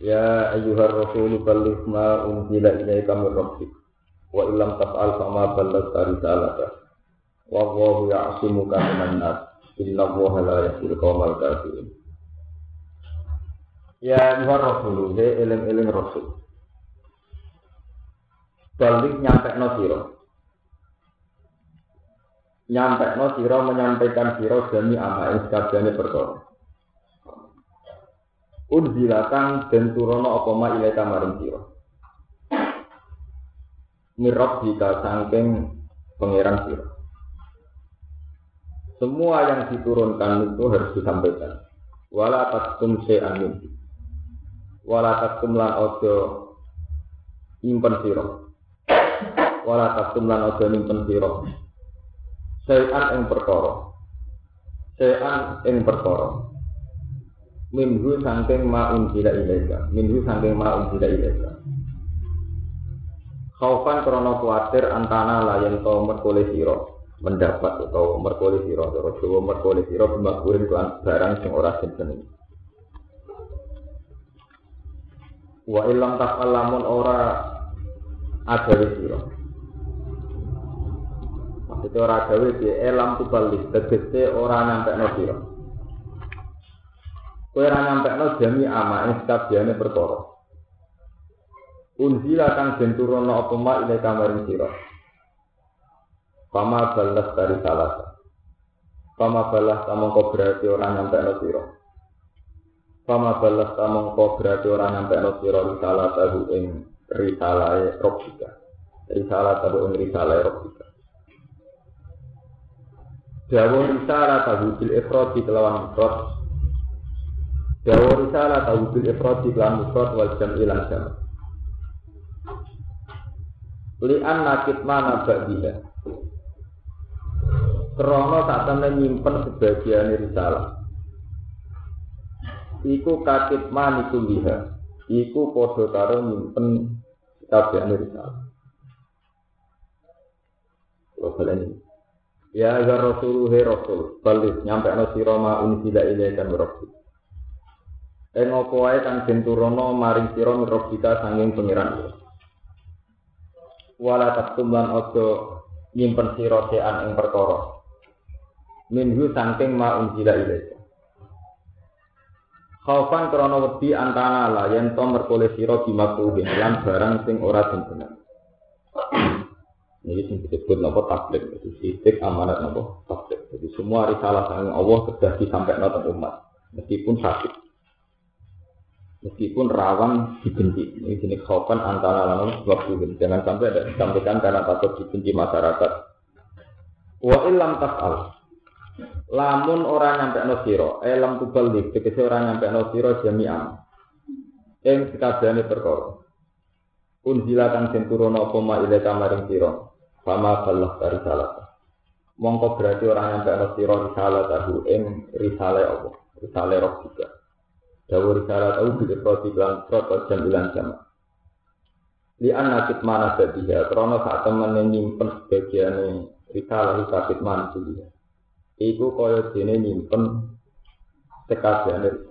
Ya ayyuhar rasul balligh ma unzila ilaika min rabbik. Wa illam taf'al fama ballaghta risalata. Wa Allahu ya'simuka minan nas. Inna Allaha la yahdil qaumal kafirin. Ya ayyuhar rasul he eling-eling rasul. Balik nyampe no siro Nyampe no siro menyampaikan siro demi ama sekabiane perkara Unzilatan dan turono apa ma ilai kamaring sira. Mirab jika sangking pangeran sira. Semua yang diturunkan itu harus disampaikan. Wala takum se amin. Wala takum lan ojo impen sira. Wala takum lan ojo impen sira. Sayan ing perkara. Ing perkara minhu sangking ma unzila ilaika. Minhu sangking ma unzila ilaika. Khaufan krono kuatir antana layan to merkole siro. Mendapat atau merkole siro. Atau Jawa merkole siro bimakburin kelan barang sing ora sinten. Wa ilam tak lamun ora agawe siro. Maksudnya ora agawe di elam tubalik tegese ora nyampe no siro Kowe ora nyampekno jami ama ing sekabiane perkara. Unzila kang den turono apa ma sira. Pama balas dari salah. Pama balas samongko berarti ora nyampekno sira. Pama balas samongko berarti ora nyampekno sira risalah tahu ing risalahe Rabbika. Risalah tahu ing risalahe Rabbika. Jawa risalah tahu bil ifrad kelawan ifrad Dawa risalah tahu bil ifrad iklan mufrad wal jam ilan jam. Lian nakit mana ba'diha. Krono saat temen nyimpen sebagian risalah. Iku katib maniku liha. Iku podo karo nyimpen sebagian risalah. Kalau ini. Ya agar Rasul he Rasul, balik nyampe no siroma unisila ilaikan Rasul. Ing apa wae kang den turono maring sira mirobika sanging pangeran. Wala taktum lan aja nyimpen sira sean ing perkara. Minhu sangking ma unjila ilaika. Khaufan krana wedi antana la yen to merkole sira bimakruhin lan barang sing ora bener. Ini sing disebut napa tablik, itu sitik amanat napa tablik. Jadi semua risalah sang Allah sudah disampaikan ke umat, meskipun sakit meskipun rawan dibenci. Ini jenis khaufan antara lalu waktu Jangan sampai ada disampaikan karena takut dibenci masyarakat. Wa ilam tas'al. Lamun orang nyampe no siro, elam tubalik, tegesi orang nyampe no siro jami'an. Yang sekabiane perkara. Unzila kang den turono apa ma kamaring siro. Fama balah dari salat. Mongko berarti orang nyampe no siro risalah tahu ing risale apa? Risale roh juga. Dawur syarat tahu bila proti bilang prot jam bilang jam. Li anak mana sedia, krono saat teman yang nyimpen sebagian rikalah sakit mana dia. Iku kaya dene nyimpen sekabian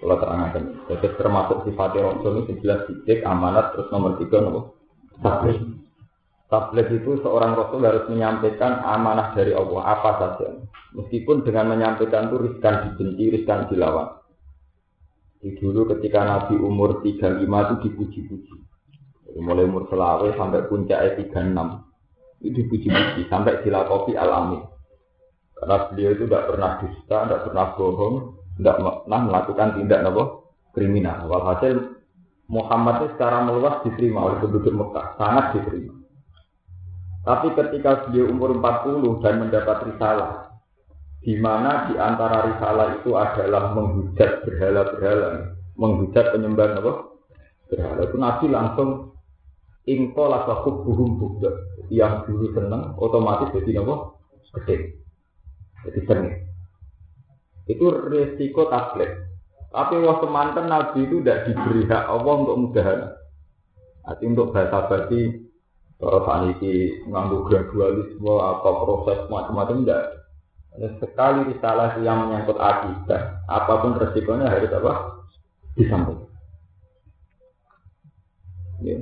Kalau terangkan, jadi termasuk sifatnya Rasul ini jelas sidik, amanat, terus nomor tiga satu. Tabligh itu seorang Rasul harus menyampaikan amanah dari Allah apa saja. Meskipun dengan menyampaikan itu riskan dibenci, riskan dilawan. Di dulu ketika Nabi umur 35 itu dipuji-puji. Mulai umur selawe sampai puncaknya 36. Itu dipuji-puji sampai dilakopi alami. Karena beliau itu tidak pernah dusta, tidak pernah bohong, tidak pernah melakukan tindak apa kriminal. Walhasil Muhammad itu secara meluas diterima oleh penduduk Mekah, sangat diterima. Tapi ketika beliau umur 40 dan mendapat risalah, di mana di antara risalah itu adalah menghujat berhala-berhala, menghujat penyembah apa? Berhala itu Nabi langsung ingko lasakub buhum bukda yang dulu seneng otomatis jadi apa? Gede, jadi seni. Itu resiko tablet. Tapi waktu mantan Nabi itu tidak diberi hak Allah untuk mudahan. Arti untuk bahasa basi, kalau saat ini nganggu gradualisme atau proses macam-macam tidak sekali risalah yang menyangkut akidah, apa pun resikonya harus apa? Disampaikan. Ya.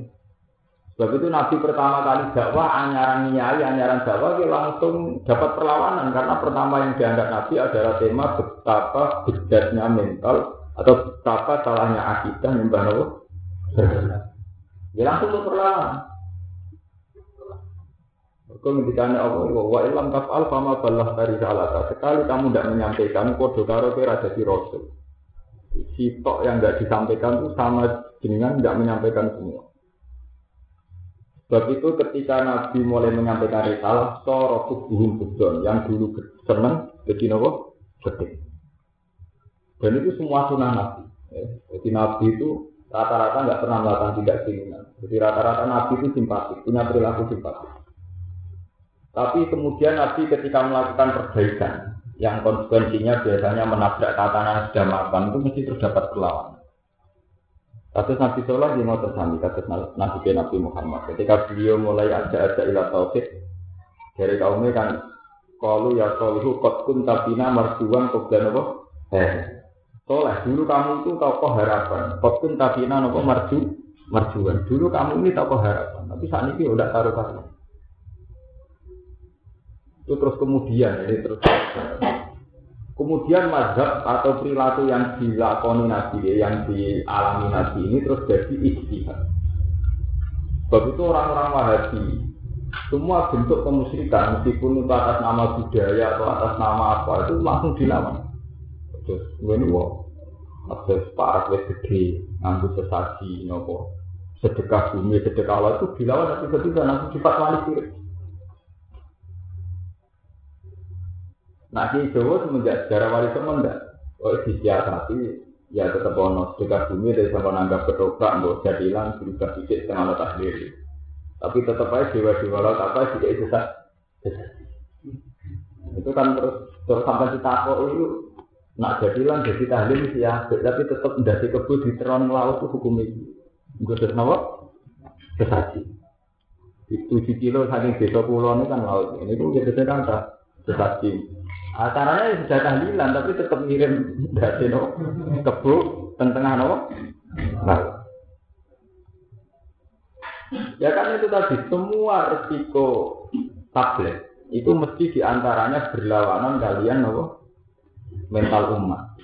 Sebab itu Nabi pertama kali dakwah, anyaran nyai, anyaran dakwah, dia langsung dapat perlawanan. Karena pertama yang dianggap Nabi adalah tema betapa bedanya mental atau betapa salahnya akidah nyembah Nabi. Dia langsung perlawanan. Kau ngendikane Allah, wa ilam taf'al fama balah dari salata. Sekali kamu tidak menyampaikan, kode karo kira jadi rasul. Sitok yang tidak disampaikan itu sama dengan tidak menyampaikan semua. Sebab itu ketika Nabi mulai menyampaikan risalah, soro kubuhum budon, yang dulu seneng, jadi nopo, sedih. Dan itu semua sunnah Nabi. Ya. Jadi Nabi itu rata-rata nggak pernah melakukan tidak keinginan. Jadi rata-rata Nabi itu simpatik, punya perilaku simpatik. Tapi kemudian Nabi ketika melakukan perbaikan yang konsekuensinya biasanya menabrak tatanan sudah makan itu mesti terdapat perlawanan. Kasus Nabi Soleh di mau tersami, kasus Nabi Nabi Muhammad. Ketika beliau mulai ada-ada ilah tauhid dari kaumnya kan kalau ya solihu kot kun tabina marjuan kobdan apa? Eh, soleh dulu kamu itu tokoh harapan. Kot kun tabina apa marju marjuan. Dulu kamu ini tokoh harapan. Tapi saat ini udah taruh taruh itu terus kemudian ini terus kemudian mazhab atau perilaku yang dilakoni nabi yang dialami nabi ini terus jadi ijtihad. Sebab itu orang-orang wahabi semua bentuk kemusyrikan meskipun itu atas nama budaya atau atas nama apa itu langsung dilawan. Terus ini wow ada parak wes gede sesaji nopo. Sedekah bumi sedekah Allah itu dilawan tapi ketika langsung sifat wali Nah di Jawa semenjak sejarah wali songo enggak. Oh disiasati ya tetap ono sedekah bumi dari sama nanggap ketoprak untuk jadilan berubah sedikit setengah letak sendiri. Tapi tetap aja dewa dewa laut apa tidak itu sah. Itu kan terus terus sampai ditakok itu nak jadilan jadi tahlil ya, tapi tetap dari kebun di teron laut itu hukum itu. Gue terus nawa sesaji. Itu tujuh kilo saking desa pulau ini kan laut. Ini tuh jadi kan sesaji. Acaranya ya sudah tahlilan tapi tetap ngirim dari no kebu tengah no. Nah. Ya kan itu tadi semua resiko tablet itu mesti di antaranya berlawanan kalian no mental umat.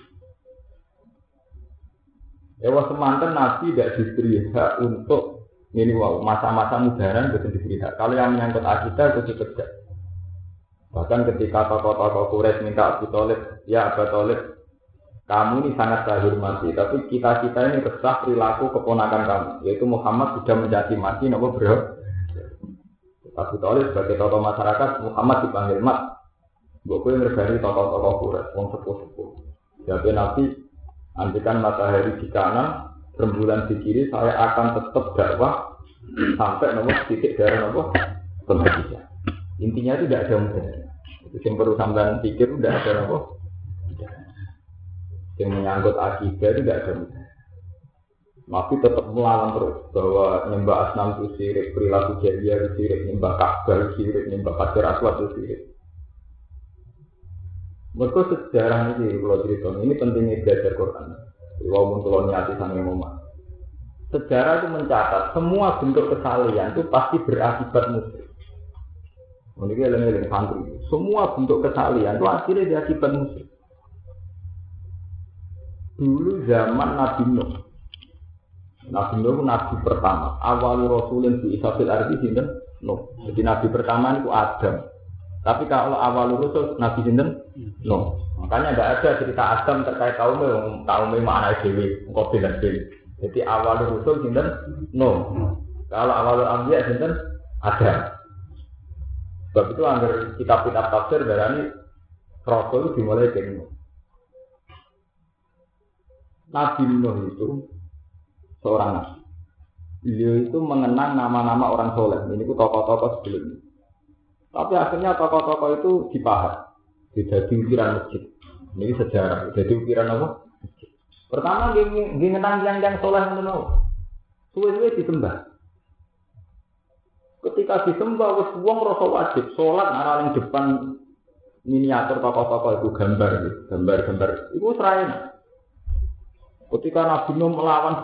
Ya wah semantan Nabi tidak diberi hak untuk ini wow masa-masa mudaran betul diberi hak. Kalau yang menyangkut akidah itu dikerja. Bahkan ketika tokoh-tokoh Quraisy minta Abu Talib, ya Abu Talib, kamu ini sangat saya hormati, tapi kita kita ini resah perilaku keponakan kamu, yaitu Muhammad sudah menjadi mati, nopo bro. Abu Talib sebagai tokoh masyarakat, Muhammad dipanggil mat. Gue ngergani tokoh-tokoh Quraisy, wong sepuh-sepuh. Jadi Nabi, andikan matahari di kanan, rembulan di kiri, saya akan tetap dakwah sampai nopo titik darah nopo pembagian. Intinya itu tidak ada mudah. Itu yang perlu sampean pikir udah ada apa? Yang menyangkut akidah itu tidak ada Nabi tetap melawan terus bahwa nyembah asnam itu sirik, perilaku jahiliyah itu sirik, nyembah Ka'bah itu sirik, nyembah Hajar Aswad itu sirik. Mereka sejarah ini kalau cerita ini pentingnya belajar Quran. Walaupun kalau niati sama mama. Sejarah itu mencatat semua bentuk kesalahan itu pasti berakibat musuh. Ini eling-eling santri. Semua bentuk kesalian itu akhirnya diakibat musuh. Dulu zaman Nabi Nuh. Nabi Nuh nabi pertama. Awal Rasulin di Isabil Arti sinten Nuh. Jadi nabi pertama itu Adam. Tapi kalau awal Rasul Nabi sinten Nuh. Makanya tidak ada cerita Adam terkait kaum kaum mana dewi, kau bilang dewi. Jadi awal Rasul sinten Nuh. Kalau awal Ambiya sinten Adam. Sebab itu agar kitab-kitab tafsir darani Rasul dimulai dari Nuh. Nabi Nuh itu seorang nabi. Beliau itu mengenang nama-nama orang soleh. Ini tuh tokoh-tokoh sebelumnya. Tapi akhirnya tokoh-tokoh itu dipahat. Jadi ukiran masjid. Ini sejarah. Jadi ukiran apa? Pertama dia ngenang yang-yang soleh itu Suwe-suwe disembah. Ketika disembah, wes wong rasa wajib sholat nara yang depan miniatur tokoh-tokoh itu gambar, gambar-gambar. Itu serain. Ketika Nabi Nuh melawan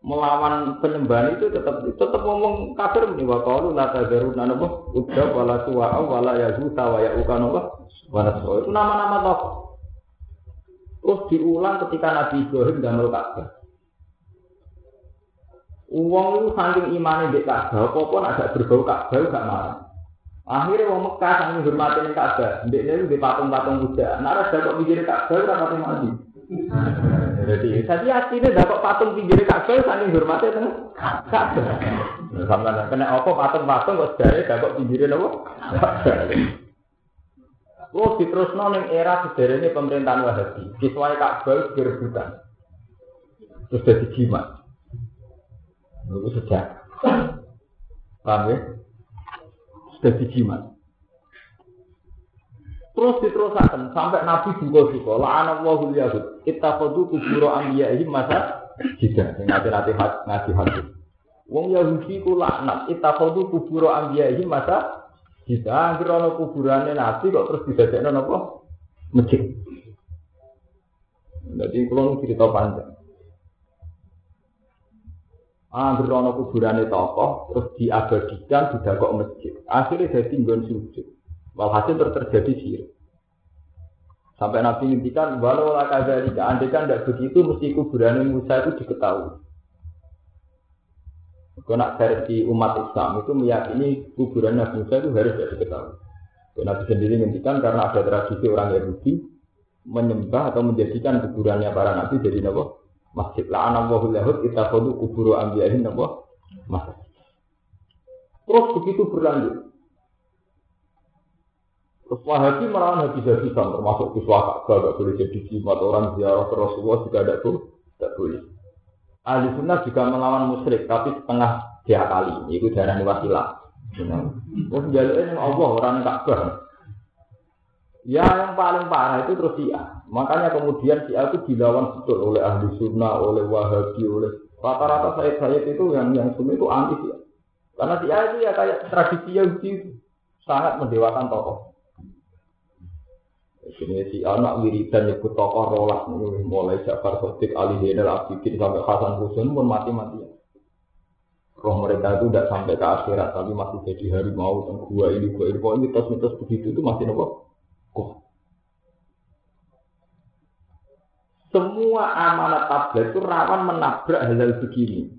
melawan penyembahan itu tetap tetap ngomong kafir nih wa qalu la tadzaruna napa? Udda wala suwa wala yazuta wa yauka napa? Wala itu nama-nama tokoh. Terus diulang ketika Nabi Ibrahim dan Ka'bah Uang itu saking imane di Ka'bah, apa pun agak berbau Ka'bah gak marah. Akhirnya wong Mekah saking hormatin Ka'bah, ndekne di patung-patung kuda. Nek ada kok pinggir Ka'bah ora pati mati. Jadi, tadi aslinya dapat patung pinggir Ka'bah saking hormatin Ka'bah. Sampai kena apa patung-patung kok dari dapat pinggir apa? Oh, diterusno ning era sederhana pemerintahan Wahabi. Kiswah Ka'bah direbutan. Terus jadi jimat. Itu sejak. Paham ya? Sudah dijimat. Terus diterusakan sampai Nabi juga juga. La'ana wahul yahud. Ittakhadu kuburo ambiyahim masa jida. Ngaji nanti ngaji hadis. Wong Yahudi ku laknat. Ittakhadu kuburo ambiyahim masa jida. Akhirnya ada kuburannya Nabi kok terus didadekno apa? Masjid. Jadi kalau cerita panjang. Angger ana kuburane tokoh terus diabadikan didakok masjid. Akhirnya jadi nggon sujud. Walhasil terus terjadi sihir. Sampai Nabi ngintikan, walau lah jika andai kan tidak begitu, mesti kuburan Musa itu diketahui. Nak versi umat Islam itu meyakini kuburan Nabi Musa itu harus diketahui. Dan Nabi sendiri ngintikan karena ada tradisi orang Yahudi menyembah atau menjadikan kuburannya para Nabi jadi nabi masjid la ana wa yahud kita kodu kuburu ambiyahin apa masjid terus begitu berlanjut Terus Wahabi melawan habis-habisan termasuk kiswah Ka'bah gak boleh jadi jimat orang ziarah ke Rasulullah juga tidak tuh tidak boleh. Ahli sunnah juga melawan musyrik tapi setengah dia kali itu darah wasilah. Terus jalur Allah orang Ka'bah Ya yang paling parah itu terus Syiah. Makanya kemudian Syiah itu dilawan betul oleh ahli sunnah, oleh wahabi, oleh rata-rata saya saya itu yang yang sunnah itu anti Syiah. Karena Syiah itu ya kayak tradisi Yahudi sangat mendewakan tokoh. Ini si anak wiridan nyebut tokoh rolas mulai Jafar Sotik, Ali Zainal Abidin sampai Hasan Husain pun mati-matian. Roh mereka itu tidak sampai ke akhirat tapi masih jadi harimau dan gua ini gua ini pokoknya mitos-mitos begitu itu masih nopo kok. Semua amanat tablet itu rawan menabrak hal-hal begini.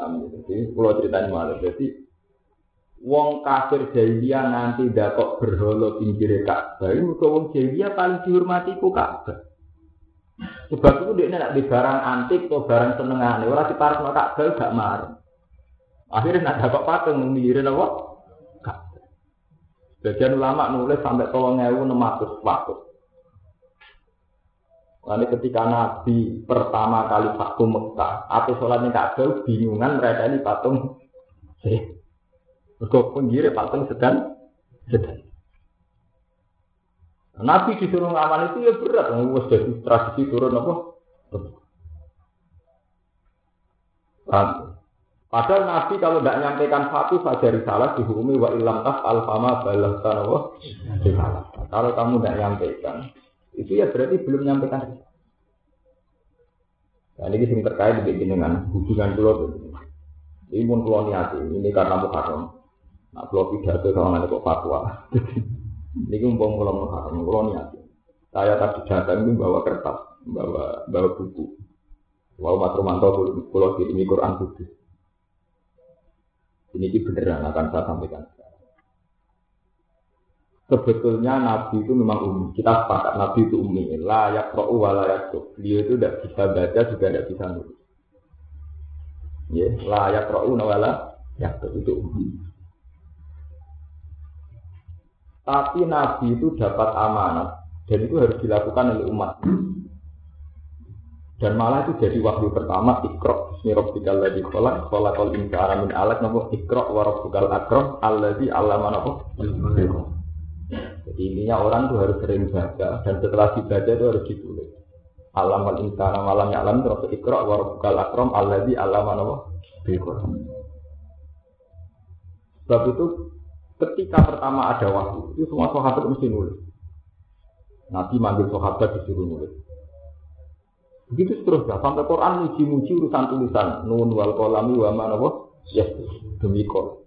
Amin. Jadi, kalau ceritanya malah, jadi wong kafir jahiliyah nanti dapat berholo pinggir Ka'bah. Ini wong jahiliyah paling dihormati ku Ka'bah. Sebab itu dia nak di barang antik atau barang senengan. Orang di park Ka'bah gak marah. Akhirnya nak dapat patung mengmirin apa? Bagian ulama nulis sampai tolong ngewu enam ratus waktu. Lalu ketika Nabi pertama kali waktu Mekah, atau sholatnya Ka'bah, bingungan mereka ini patung. Eh, Kok penggiri patung sedang sedang. Nabi disuruh ngamal itu ya berat, nggak jadi tradisi turun apa? Padahal Nabi kalau tidak nyampaikan satu saja risalah dihukumi wa ilam tas alfama balas risalah. Kalau kamu tidak nyampaikan, itu ya berarti belum nyampaikan. Nah, ini sing terkait dengan hubungan pulau ini pun pulau niati ini karena muharram. Nah, pulau pidato sama nanti kok fatwa. ini umpam pulau muharram, pulau niati. Saya tadi datang itu bawa kertas, bawa bawa buku. Walau Mas Romanto pulau kirimi Quran putih. Ini beneran akan saya sampaikan. Sebetulnya Nabi itu memang umum. Kita sepakat Nabi itu umum. Layak ro'u wa layak Beliau itu tidak bisa baca juga tidak bisa nulis. Ya, layak ro'u wa layak itu umum. Tapi Nabi itu dapat amanat dan itu harus dilakukan oleh umat. Dan malah itu jadi wahyu pertama ikro Bismillahirrahmanirrahim lagi kolak kolak kol insara min alat nopo ikro warabukal akrom alladzi allama nopo Jadi intinya orang tuh harus sering baca dan setelah dibaca itu harus ditulis. Alam al insana malam alam terus ikro warabukal akrom alladzi allama nopo Sebab itu ketika pertama ada wahyu itu semua sahabat mesti nulis. Nabi manggil sahabat disuruh nulis. Begitu seterusnya sampai Quran muji-muji urusan tulisan nun wal kolami wa mana ya demi kol.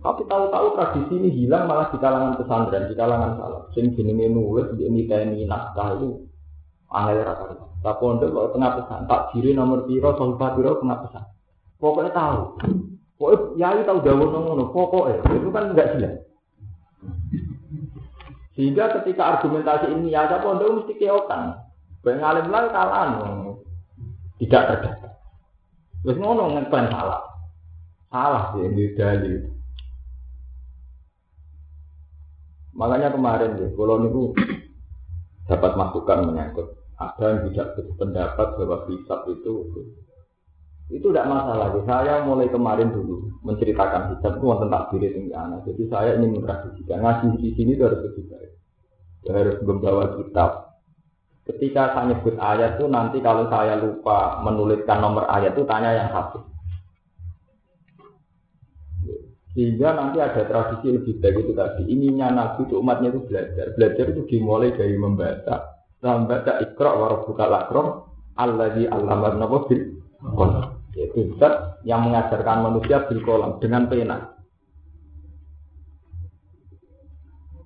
Tapi tahu-tahu tradisi ini hilang malah di kalangan pesantren, di kalangan salah. Sing jenenge nulis di ini tni naskah itu angel rata Tak pondok kalau tengah pesan, tak kiri nomor piro, sohibah piro tengah pesan. Pokoknya tahu. Pokoknya yai tahu jauh ngono, pokoknya itu kan enggak jelas. Sehingga ketika argumentasi ini ada pondok mesti keokan. Baik ngalim lah kalah tidak terdaftar. Terus ngono ngeklaim salah. Salah sih di dalil. Makanya kemarin ya, kalau niku dapat masukan menyangkut ada yang tidak berpendapat bahwa hisab itu itu tidak masalah. Jadi saya mulai kemarin dulu menceritakan hisab itu tentang diri tinggi anak. Jadi saya ingin mentradisikan ngaji di sini itu harus lebih baik. Harus membawa kitab Ketika saya nyebut ayat itu nanti kalau saya lupa menuliskan nomor ayat itu tanya yang satu. Sehingga nanti ada tradisi lebih baik itu tadi. Ininya Nabi itu umatnya itu belajar. Belajar itu dimulai dari membaca. Membaca ikra warabbuka lakrom. Alladhi allama nabi Yaitu zat yang mengajarkan manusia bil kolam dengan pena.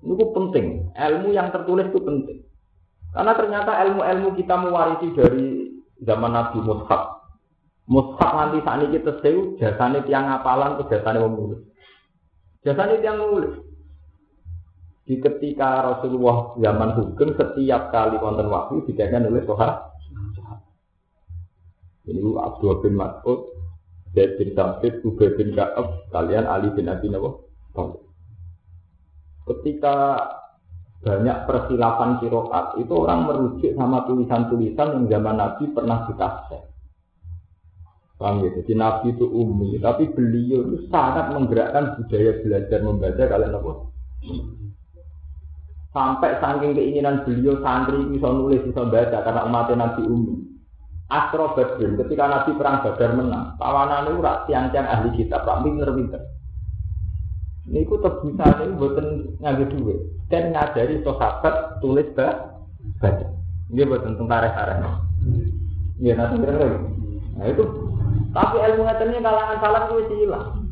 Itu penting. Ilmu yang tertulis itu penting. Karena ternyata ilmu-ilmu kita mewarisi dari zaman Nabi Mushaf. Mushaf nanti saat ini kita tahu jasanya tiang apalan ke jasanya menulis. Jasanya tiang menulis. Di ketika Rasulullah zaman hukum setiap kali konten wahyu dijadikan oleh sohar. Ini Abdul bin Mas'ud, Zaid bin Sabit, Ubay bin Ka'ab, kalian Ali bin Abi Nawawi. Ketika banyak persilapan kiroat itu orang merujuk sama tulisan-tulisan yang zaman Nabi pernah ditafsir. Paham ya? Jadi Nabi itu umi, tapi beliau itu sangat menggerakkan budaya belajar membaca kalian apa? Sampai saking keinginan beliau santri bisa nulis bisa baca karena umatnya Nabi umi. Astro Badrin ketika Nabi perang Badar menang, tawanan itu rak tiang-tiang ahli kitab, rak pinter-pinter. Niku tebusan ini buatan ngambil duit dan ngajari sahabat tulis baca. Ini buatan tentara tarik Iya nanti kira kira. Nah itu tapi ilmu ngetennya kalangan salam itu hilang.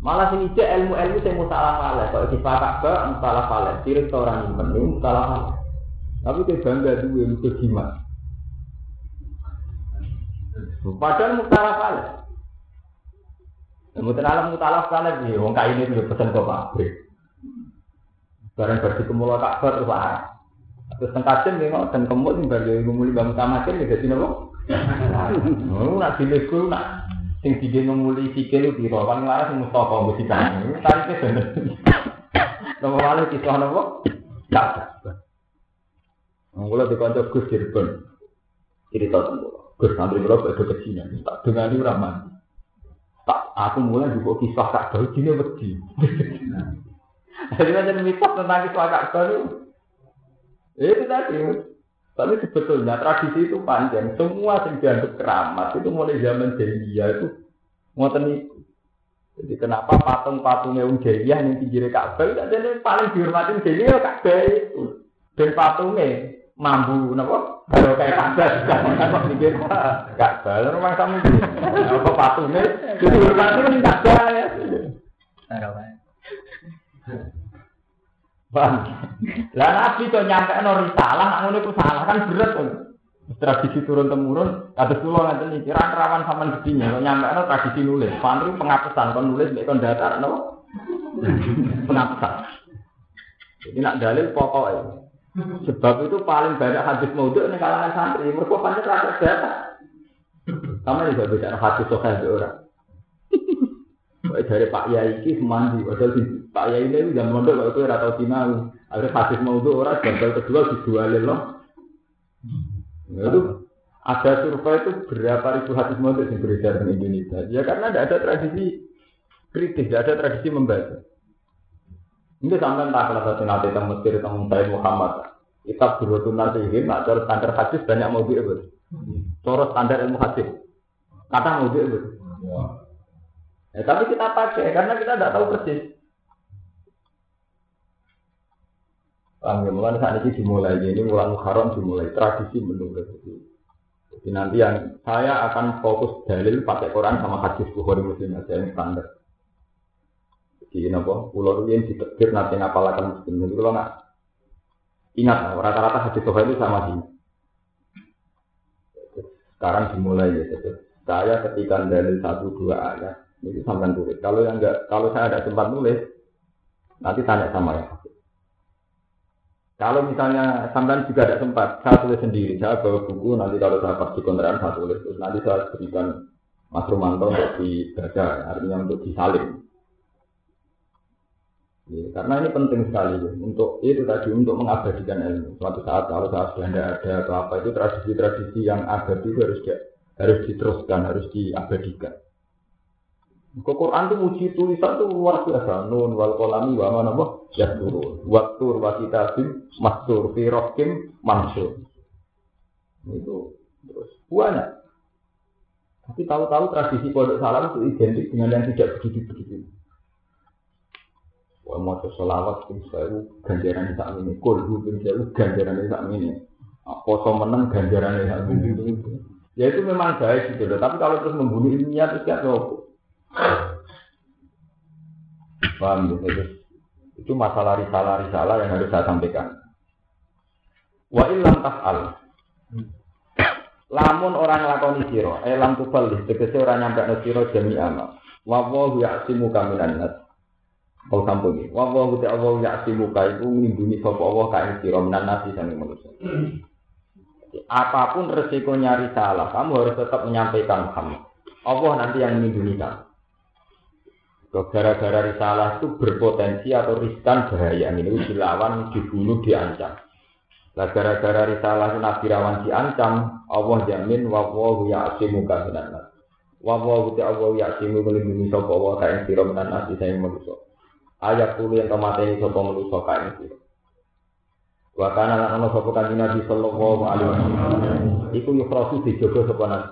Malah sini cek ilmu-ilmu saya mau salah salah. Kalau di Pak mau salah salah. Sirik orang yang penuh salah salah. Tapi dia bangga dua itu jimat. Padahal mau salah salah. Mungkin alam mutalaf kalian sih, wong kain itu pesen ke pabrik. Barang berarti kemula Ka'bah terus. Terus nih mau kemul nih bagi ngumuli bangun tamakin ya jadi nopo. Oh, nak dilego nak sing dige ngumuli sikil piro kan laras Mustafa mesti kan. Tarike bener. Nopo wale kisah nopo? Ka'bah. Mula dikonco Gus Cirebon. Cerita tentang Gus santri kula badhe kecinan. Tak dengani ora mandi. Tak aku mulai juga kisah tak tahu jadi wedi. Jadi macam mitos tentang kisah tak tahu. Itu tadi. Tapi sebetulnya tradisi itu panjang. Semua yang dianggap keramat itu mulai zaman jahiliyah itu ngoten itu. Jadi kenapa patung-patungnya Wong Jahiliyah yang pinggir Ka'bah itu jadi paling dihormatin Jahiliyah Ka'bah itu. Dan patungnya mambu napa? Kalau kayak kabel kok mikir kabel rumah kamu apa hormati ning kabel ya Lah nabi kok nyampe no risalah, nak ngono iku salah kan berat kan. Tradisi turun temurun, kata kula ngaten iki ra rawan sampean gedinya, kok nyampe no tradisi nulis. Pantri pengapesan kon nulis kon datar no. Pengapesan. Jadi nak dalil pokoknya Sebab itu paling banyak hadis maudhu ini kalangan santri. Mereka pancet rata data. Kamu juga bicara hadis sokai orang. Dari Pak Yai iki semandi, padahal Pak Yai ini jam mondok kok itu ora tau sinau. Akhirnya hadis mau itu orang gagal kedua dijualin loh. Itu ada survei itu berapa ribu hadis mau yang beredar di Indonesia. Ya karena tidak ada tradisi kritis, tidak ada tradisi membaca. Ini sampai tak kalau satu nanti tentang Mesir tentang Sayyid Muhammad. Kitab Durotun Nasihin, nak cara standar hadis banyak mau itu. Cara standar ilmu hadis. Kata mau itu. Ya, tapi kita pakai karena kita tidak tahu persis. Paham ya, mulai saat ini dimulai ini mulai Muharram dimulai tradisi menurut itu. Jadi nanti yang saya akan fokus dalil pakai Quran sama hadis Bukhari Muslim aja yang standar. Jadi nopo itu yang ditekir nanti ngapalakan muslim itu kalau nggak ingat rata-rata hadis Bukhari itu sama sih. Sekarang dimulai ya. Saya ketika dalil satu dua ayat itu sampai tulis. Kalau yang enggak, kalau saya ada sempat nulis, nanti tanya sama ya. Kalau misalnya sampai juga ada sempat, saya tulis sendiri. Saya bawa buku, nanti kalau saya pas di kontrakan saya tulis. Terus nanti saya berikan Mas Romanto untuk dibaca, artinya untuk disalin. Ya, karena ini penting sekali ya. untuk itu tadi untuk mengabadikan ilmu. Suatu saat kalau saya sudah tidak ada atau apa itu tradisi-tradisi yang abadi harus di, harus diteruskan, harus diabadikan. Kok Quran itu muji tulisan itu luar biasa. Nun wal kolami wa mana boh ya turun. Waktu wa kitabim mastur fi rokim mansur. Itu terus banyak. Tapi tahu-tahu tradisi pondok salam itu identik dengan yang tidak begitu-begitu. Wah, mau selawat pun saya ganjaran di saat ini, kulhu pun saya ganjaran di saat ini, poso menang ganjaran saat ini. Ya itu memang baik gitu loh. Tapi kalau terus membunuh ilmiah itu kan Paham ya? Itu, itu masalah risalah-risalah yang harus saya sampaikan. Wa illam taf'al. Lamun orang lakoni siro, eh lam tubal tegese orang nyampe siro jami amal. Wa wa ya'simu kaminan nas. Kau kampung ini. Wa wa ta Allah ya'simu ka iku nglindungi sapa Allah ka ing sira minan nasi sange manusia. Apa pun resikonya risalah, kamu harus tetap menyampaikan Muhammad. Allah nanti yang melindungi kamu. Gara-gara risalah itu berpotensi atau riskan bahaya. Ini dilawan, dibunuh, diancam. Nah, gara-gara risalah Nabi Rawan diancam, Allah jamin wawahu ya'asimu kaminan nas. Wawahu ta'awahu ya'asimu melindungi sopa Allah kain siro minan nasi saya manusia. Ayat puluh yang kemateni sopa manusia kain siro. Wa kana lan ana sapa kanjeng Nabi sallallahu alaihi wasallam. Iku yukhrasu dijogo sapa nasi.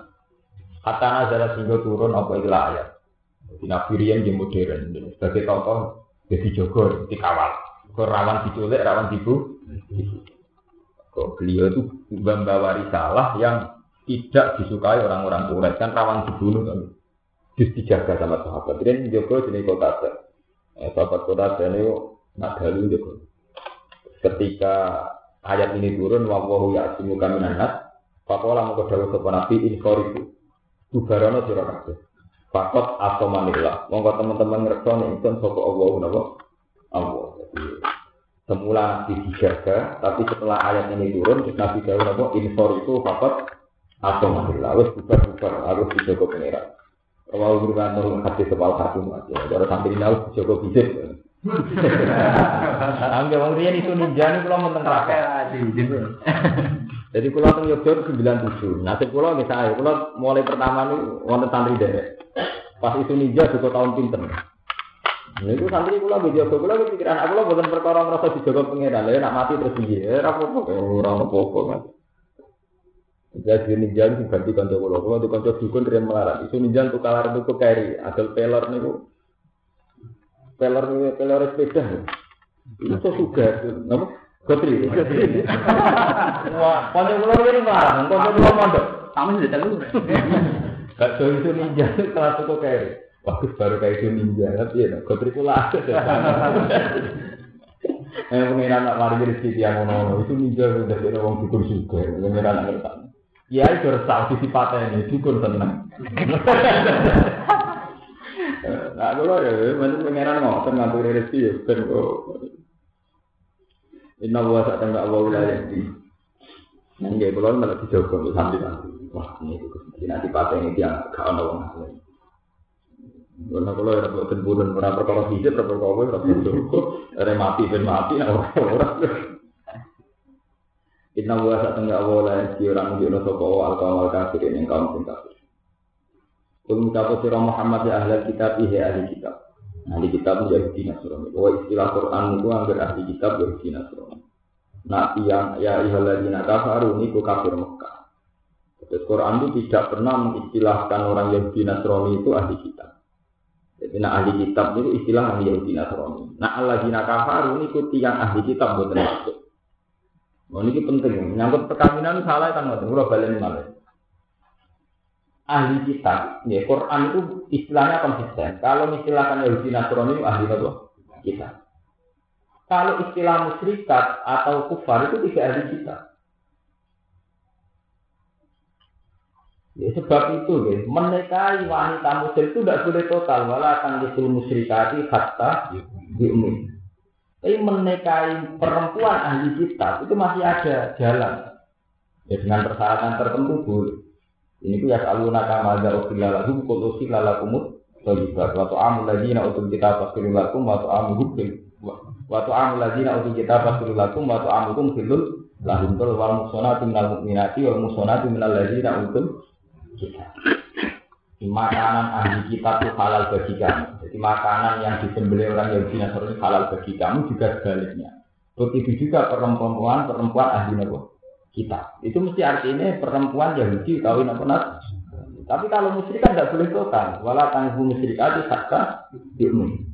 Hatta nazala sehingga turun apa ikhlas ayat. Di Nabi Rian yang modern. Sebagai contoh, jadi dikawal. Kok rawan diculik, rawan dibu. Kok beliau itu membawa risalah yang tidak disukai orang-orang Quraisy kan rawan dibunuh kan. Terus dijaga sama sahabat. Ini jogo jenis kota eh, Sahabat kota ini nak dalu jogo. Ketika ayat ini turun, wawahu ya'asimu kaminan nas, Pakola mau kedawa sopan nabi inforiku. Bubarono sira kabeh. Fakot atau manila. Monggo teman-teman ngerti nih itu sopo Allah nabo Allah. Semula nabi dijaga, tapi setelah ayat ini turun, nabi jauh nabo infor itu fakot atau manila. Harus bubar-bubar, harus dijaga pengiran. Kalau berulang turun hati sebal satu aja. Kalau sampai ini harus dijaga bisik. Angga wong riyen itu ninja niku kula mboten rakyat. Jadi kula teng Yogyakarta 97. Nasib kula nggih sae. Kula mulai pertama niku wonten santri derek. Pas itu ninja juga tahun pinter. Nah, itu santri kula nggih jaga kula pikiran aku lho mboten perkara ngrasa dijaga pangeran. Lah nak mati terus piye? Ora apa-apa. Ora apa-apa, Mas. Jadi ninja itu ganti kanca kula. Kula di kanca dukun riyen melarat. Itu ninja untuk kalar untuk keri. Adol pelor niku peler peler sepeda itu juga apa Gotri, Gotri. Wah, konco kula ini marah, konco kula mondok. Sudah tahu. Jauh itu ninja kelas itu kayak bagus baru kayak itu ninja, tapi ya Gotri kula. Eh pengiran nak mari rezeki yang ngono itu ninja udah jadi orang dukun juga, pengiran nak ngerti. Ya itu resah sisi patene dukun tenang. Nah, kalau ya, macam pengenan ngotot ngatur rezeki ya, ben kok. Inna wa sa tangga Allah wilayah di. Nang ya, kalau malah dijogo nanti. Wah, ini itu nanti pakai ini dia gak ada orang lain. Karena kalau ya buat temburan orang perkara fisik, perkara kowe, perkara mati ben mati, orang Inna wa saat tengah awal lain si orang di sopo al kaum al kafir yang kaum sing kafir. Kul ngucapu sira Muhammad ya ahli kitab ihe ahli kitab. Ahli kitab menjadi di Nasrani. Wa istilah Quran itu anggar ahli kitab jadi di Nasrani. Nah yang ya ihaladina kafaru ini kafir Mekah. Terus Quran itu tidak pernah mengistilahkan orang Yahudi Nasrani itu ahli kitab. Jadi nah ahli kitab itu istilah ahli Yahudi Nasrani. Nah Allah dina kafaru ini ikuti yang ahli kitab bukan maksud. Oh, ini penting. Menyangkut perkawinan salah kan ngoten. Kula baleni malih. Ahli kitab, ya Quran itu istilahnya konsisten. Kalau istilahkan Yahudi Nasrani itu ahli apa? Kitab. Kalau istilah musyrikat atau kufar itu tidak ahli kitab. Ya, sebab itu, ya, menikahi wanita musyrik itu tidak boleh total. Walau akan disul musyrikati hatta diumin. Tapi menikahi perempuan ahli kitab itu masih ada jalan. Ya dengan persyaratan tertentu boleh. Ini tuh ya selalu nakama ada usia lagu, kul usia lakumut, Sojibat, waktu amul lagi nak untuk kita pasti lakum, waktu amul hukum, waktu amul lagi nak untuk kita pasti lakum, waktu amul hukum filul, lahum tul wal musonati minal mukminati wal musonati minal lagi nak untuk kita makanan ahli kitab itu halal bagi kamu. Jadi makanan yang disembelih orang Yahudi Nasrani halal bagi kamu juga sebaliknya. Begitu juga perempuan perempuan ahli Nabi kita. Itu mesti artinya perempuan Yahudi kawin apa nas. Tapi kalau musyrik kan tidak boleh total. Walau tangguh musyrik aja sakka diumun.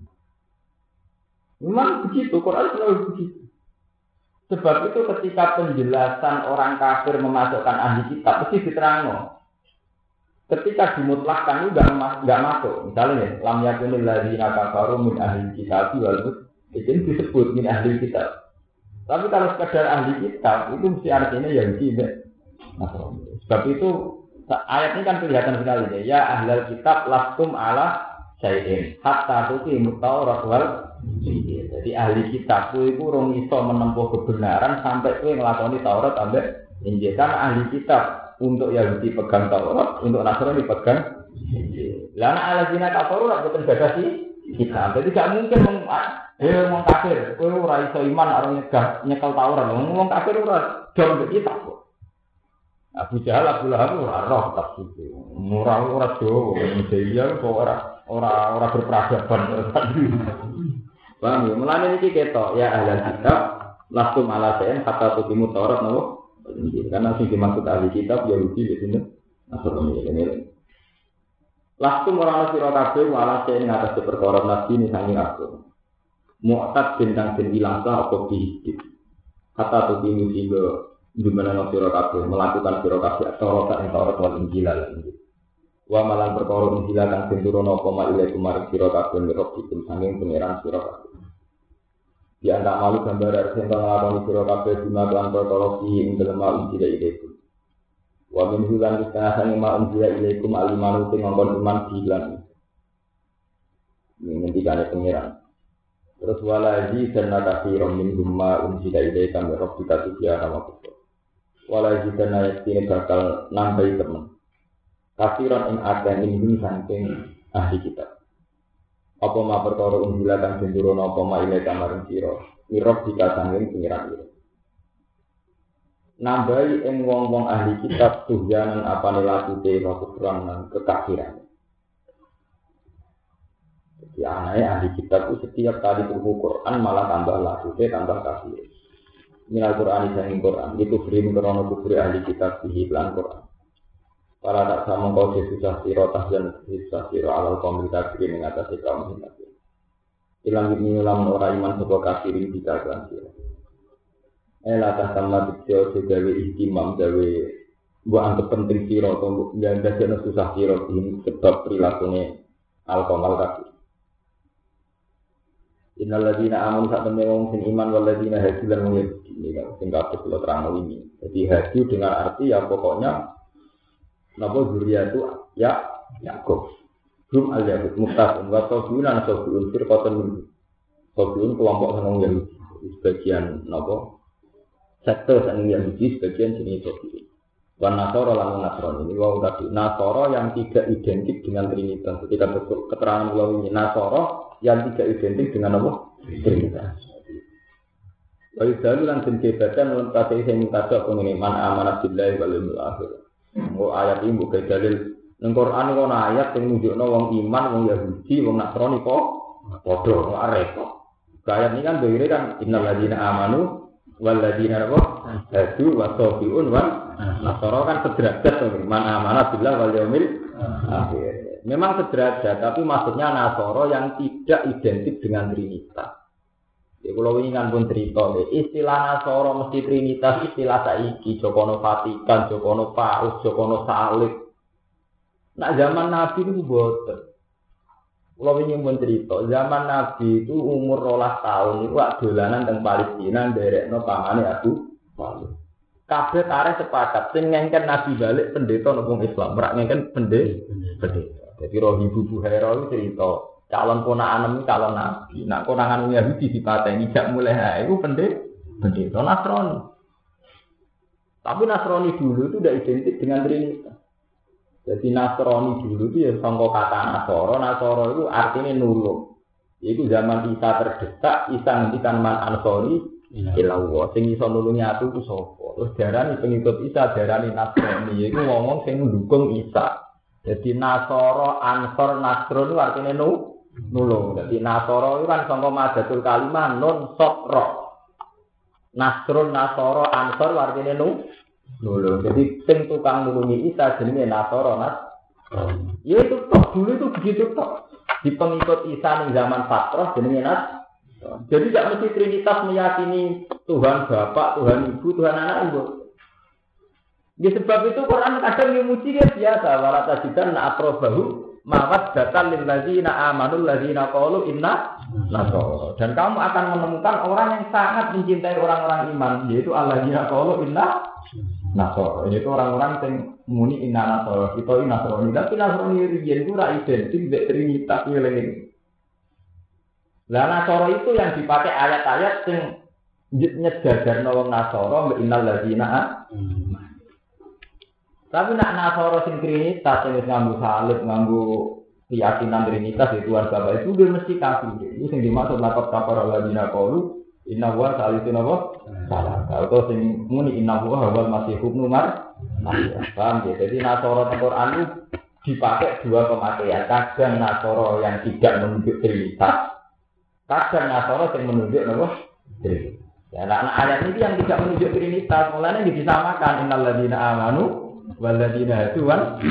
Memang begitu, Quran selalu begitu. Sebab itu ketika penjelasan orang kafir memasukkan ahli kitab, mesti diterangkan ketika dimutlakkan itu nggak masuk. Misalnya lam yakunil ladzina kafaru min ahli kitab wal itu disebut min ahli kitab. Tapi kalau sekedar ahli kitab itu mesti artinya yang tidak. Sebab itu ayat ini kan kelihatan sekali ya. Ya ahli kitab lastum ala sayin hatta tuki mutaurat wal jadi ahli kitab itu orang iso menempuh kebenaran sampai itu ngelakoni Taurat sampai Injil ahli kitab untuk Yahudi pegang Taurat, untuk Nasrani pegang Lana ala zina kafaru rak boten batasi kita. Jadi tidak mungkin meng eh wong kafir, kowe ora iso iman arep nyegah nyekel Taurat. Wong kafir ora dong kita kok. Abu Jahal Abu Lahab ora roh tafsir. Ora ora do, dia kok ora ora ora berperadaban. Paham ya? Mulane iki ketok ya ahli kitab langsung ala sen kata tukimu Taurat nopo karena sing dimaksud ahli kitab Yahudi di sini Nasrani ini. Langsung orang sira kabeh wala sing ngatas perkara nabi ini sangi aku. Mu'tad bintang den ilang sa apa. Kata tuh ini sehingga gimana sira kabeh melakukan sira kabeh Taurat ing Taurat wal Injil Wa malan perkara Injil kang den turun apa ma ilaikum marang sira kabeh mirrobikum sanging pangeran sira. Di antara malu gambar dari sentang lakoni siro kabeh bima kelan perkara fi ing dalem ma unjila ilaikum. Wa min hulan setengah sangi ma unjila ilaikum alimanu sing ngongkon iman bilan. Ini ngendikane pengiran. Terus walaji dan nakasi romin gumma unjila ilaikum ya robbika tujuh nama kubur. Walaji dan nakasi bakal nambahi temen. Kasiron ing akeh ing saking ahli kitab apa ma perkara unggila kang den apa ma ile kamaring sira? Mirok dikasangin pengiran ira nambahi ing wong-wong ahli kitab tuhyanan apa nelakute wa kufran kekafiran. Jadi anaknya ahli kitab itu setiap kali buku Quran malah tambah lakute tambah kafir. Minal Quran isang Quran itu free krono kufri ahli kitab di lan Quran Para tak sama kau susah siro tahjan susah siro alal kaum kafir yang atas kaum kafir. Ilang ini ulang orang iman sebuah kafirin tidak kan siro. Eh latah sama tiksio segawe istimam gawe buat anggap penting siro atau yang dasarnya susah siro ini sebab perilakunya al kaum kafir. Ladina amun sak temne iman wal ladina hadu lan wong ini kan sing kabeh terang ini. Jadi hadu dengan arti ya pokoknya Napa zuriya itu ya Yakub. Rum al Yakub muftahun wa sobiun an sobiun firqatan min sobiun kelompok seneng Yahudi. Sebagian napa sektor seneng Yahudi sebagian jenis sobiun. Wan Nasoro lan Nasrani ini wau tadi Nasoro yang tidak identik dengan Trinitas. Ketika betul keterangan wau ini Nasoro yang tidak identik dengan apa? Trinitas. Wa yudalu lan den kebatan lan kate sing man amanah billahi wal yawmil akhir. Oh ayat ini bukan dalil Nang Quran kok ayat sing nunjukno wong iman, wong Yahudi, wong Nasrani kok padha kok repot. Ayat ini kan dhewe kan innal amanu wal apa? Hadu wa sabiun wa nasara kan sederajat. Man amana billah wal yaumil akhir. Memang sederajat, tapi maksudnya Nasoro yang tidak identik dengan Trinitas. Ya kalau ini kan pun cerita deh. Istilah Nasoro mesti Trinitas, istilah saiki Jokono Vatikan, Jokono Paus, Jokono Salib. Nak zaman Nabi itu boten. Kalau ingin mencerita, zaman Nabi itu umur rolas tahun itu dolanan teng Palestina derek no pamane aku. Kabeh tarik sepakat, sing ngengken Nabi balik pendeta nopo Islam, merak ngengken. Pendeta. Jadi roh ibu Buhaira itu cerita, calon ponakan calon Nabi. Nak konangan Yahudi dipateni jak mulai ha itu pendeta. Pendeta Nasrani. Tapi Nasrani dulu itu tidak identik dengan Trinitas. Jadi Nasrani dulu itu ya sangka kata Nasoro, Nasoro itu artinya nulung. Itu zaman Isa terdesak, Isa ngendikan man ansori ilawo. Sing iso nulungi aku ku sapa? Terus darani pengikut Isa darani Nasrani. Iku ngomong sing mendukung Isa. Jadi Nasoro, Ansor, Nasron itu artinya nu, nulung. Jadi Nasoro itu kan sangka madatul kalimah non sokro. Nasron, Nasoro, Ansor artinya nu, nulung. Jadi sing tukang nulungi Isa jenenge Nasoro Nas. Ya itu toh dulu itu begitu toh. Di pengikut Isa ning zaman Fatrah jenenge Nas. Jadi tidak mesti Trinitas meyakini Tuhan Bapak, Tuhan Ibu, Tuhan Anak Ibu. Ya sebab itu Quran kadang memuji dia biasa. Walata jidan na aprobahu mawat datan lil ladzina amanul ladzina qalu inna nasara. Dan kamu akan menemukan orang yang sangat mencintai orang-orang iman, yaitu alladzina qalu inna nasara. Itu orang-orang yang muni inna nasara. Kita inna nasrani. Tapi nasrani riyen itu ora identik dengan trinitas wilayah. Lah nasara itu yang dipakai ayat-ayat yang nyejajar wong nasara mbek innal ladzina tapi nak nasoro sing trinitas yang nganggu salib, nganggu keyakinan trinitas itu Tuhan Bapak itu dia mesti kafir. Itu yang dimaksud lakot kapar Allah bina kaulu inna huwa salisu napa? Salah. Kalau sing muni inna huwa hawal masih hukmu mar. Paham ya? Jadi nasoro di Quran itu dipakai dua pemakaian. Kadang nasoro yang tidak menunjuk trinitas. Kadang nasoro yang menunjuk napa? Trinitas. Ya, nah, ayat ini yang tidak menunjuk trinitas, mulanya disamakan innal ladina amanu waladina itu wan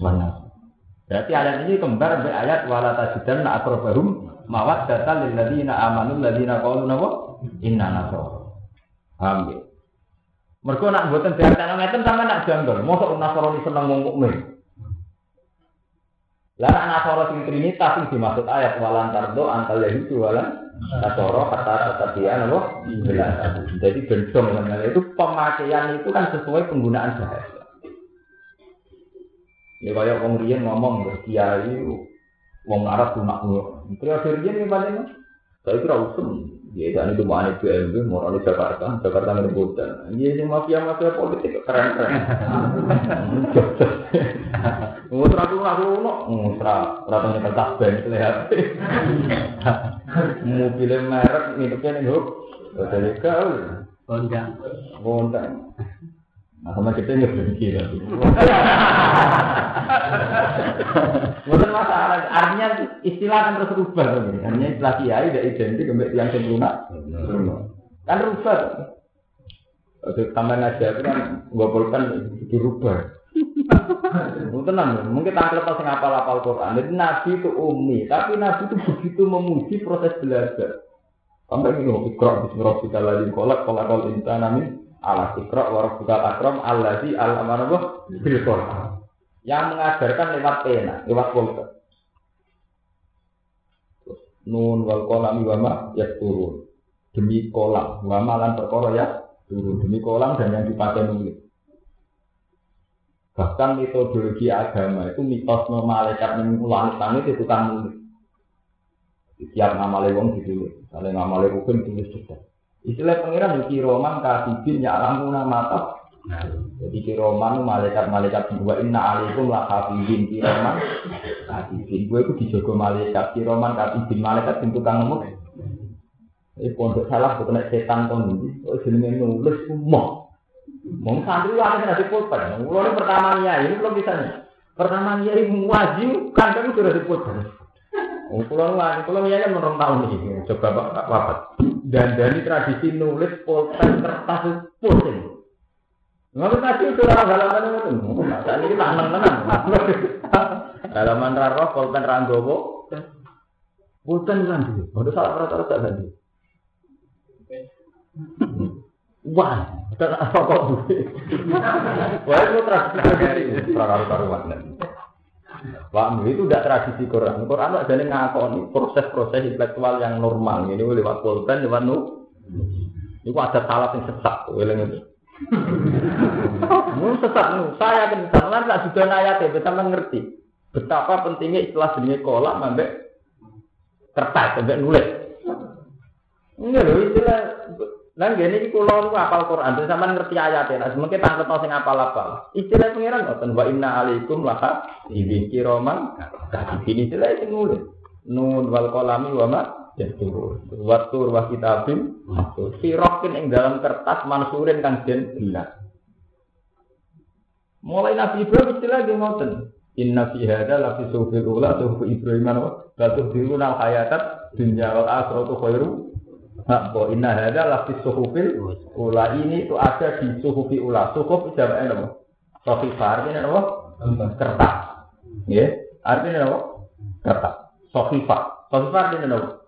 mana. Berarti ayat ini kembar dengan ayat wala tajidan akrobahum mawat data lil ladina amanu ladina qalu napa inna nasara. Paham ya? Mergo nak mboten diartine ngeten sama nak janggal. Mosok nasrani seneng wong mukmin. Lah nak nasara sing trinitas sing dimaksud ayat walan tardo antal yahudi walan nasara kata kata dia napa? Jadi bendong itu pemakaian itu kan sesuai penggunaan bahasa. Ya kaya wong riyen ngomong ke kiai wong Arab lunak ngono. Periode riyen iki paling saya kira usum. Ya itu mau itu MB mau di Jakarta, Jakarta ngerebutan. Iya sing mafia mafia politik keren keren. Mutra tuh aku no, mutra ratanya kertas band lihat. Mobil merek ngidupnya nih huk. Jadi kau. Bondang. Bondang. Nah, sama kita nggak berhenti lagi. Bukan masalah, artinya istilah kan terus rubah kan? Artinya istilah kiai tidak identik dengan yang sempurna. Kan rubah. Untuk tambah aja itu kan gopolkan dirubah. Tenang, mungkin tangkel pas ngapal apal Quran. Jadi Nabi itu umi, tapi Nabi itu begitu memuji proses belajar. Sampai ini ikrar bismillahirrahmanirrahim kolak kolak kol insan ala sikra wa rabbukal akram allazi alama bil Qur'an. Yang mengajarkan lewat pena, lewat pulpen. Nun wal kolam wama ya turun. Demi kolam, wama lan perkara ya turun. Demi kolam dan yang dipakai nulis. Bahkan metodologi agama itu mitos malaikat yang langit itu kan nulis. Setiap nama lewong ditulis. Kalau nama lewong tulis juga. Istilah pengiran yuki roman katibin ya alamuna mata. Jadi kiroman malaikat-malaikat dua inna alaikum la hafizin kiroman hafizin. Gue itu dijogo malaikat kiroman hafizin malaikat sing tukang ngomong. Ini pondok salah bukan setan kon ini. Oh jenenge nulis umum. Mau santri ada nasi pulpen. Mulai pertama ini belum bisa nih. Pertama ini wajib kan kan sudah dipulpen. Oh, pulau wajib pulau ya kan menurut tahun ini. Coba pak wafat. Dan dari tradisi nulis pulpen kertas pulpen. Nggak tadi itu orang halaman itu. Saat ini tak menang Halaman raro, pulpen ranggowo. Pulpen kan dulu. Udah salah rata-rata tadi. Wah, dan apa kok? Wah itu tradisi karuan Pak itu tidak tradisi Quran. Quran ada yang ngakoni proses-proses intelektual yang normal. Ini lewat pulpen, lewat nu. Itu ada salah yang sesat. Ini Mun sesat nu, saya akan sampean tak sudah ayat ya, sampean ngerti betapa pentingnya istilah jenis kolak sampai kertas sampai nulis. Enggak loh istilah Lan gini iki kula niku apal Quran, terus sampean ngerti ayat ya. Nah, mungkin tanglet sing apal-apal. Istilah pengiran ngoten wa inna alaikum laka ibi kiroman ini istilah sing nulis. Nun wal kolami wa ma jatuh. Watur wa kitabim sirokin ing dalam kertas mansurin kang den gelas. Mulai Nabi Ibrahim istilah dia ngoten. Inna fi hada la fi ula suhuf Ibrahim wa batu diruna hayatat dunya wal akhiratu khairu. Nah, bahwa inna hada la fi suhufil ula ini itu ada di suhufi ula. Suhuf jamaknya apa? Sofifar ini apa? Kertas. Ya, artinya apa? Kertas. Sofifar. Sofifar ini apa?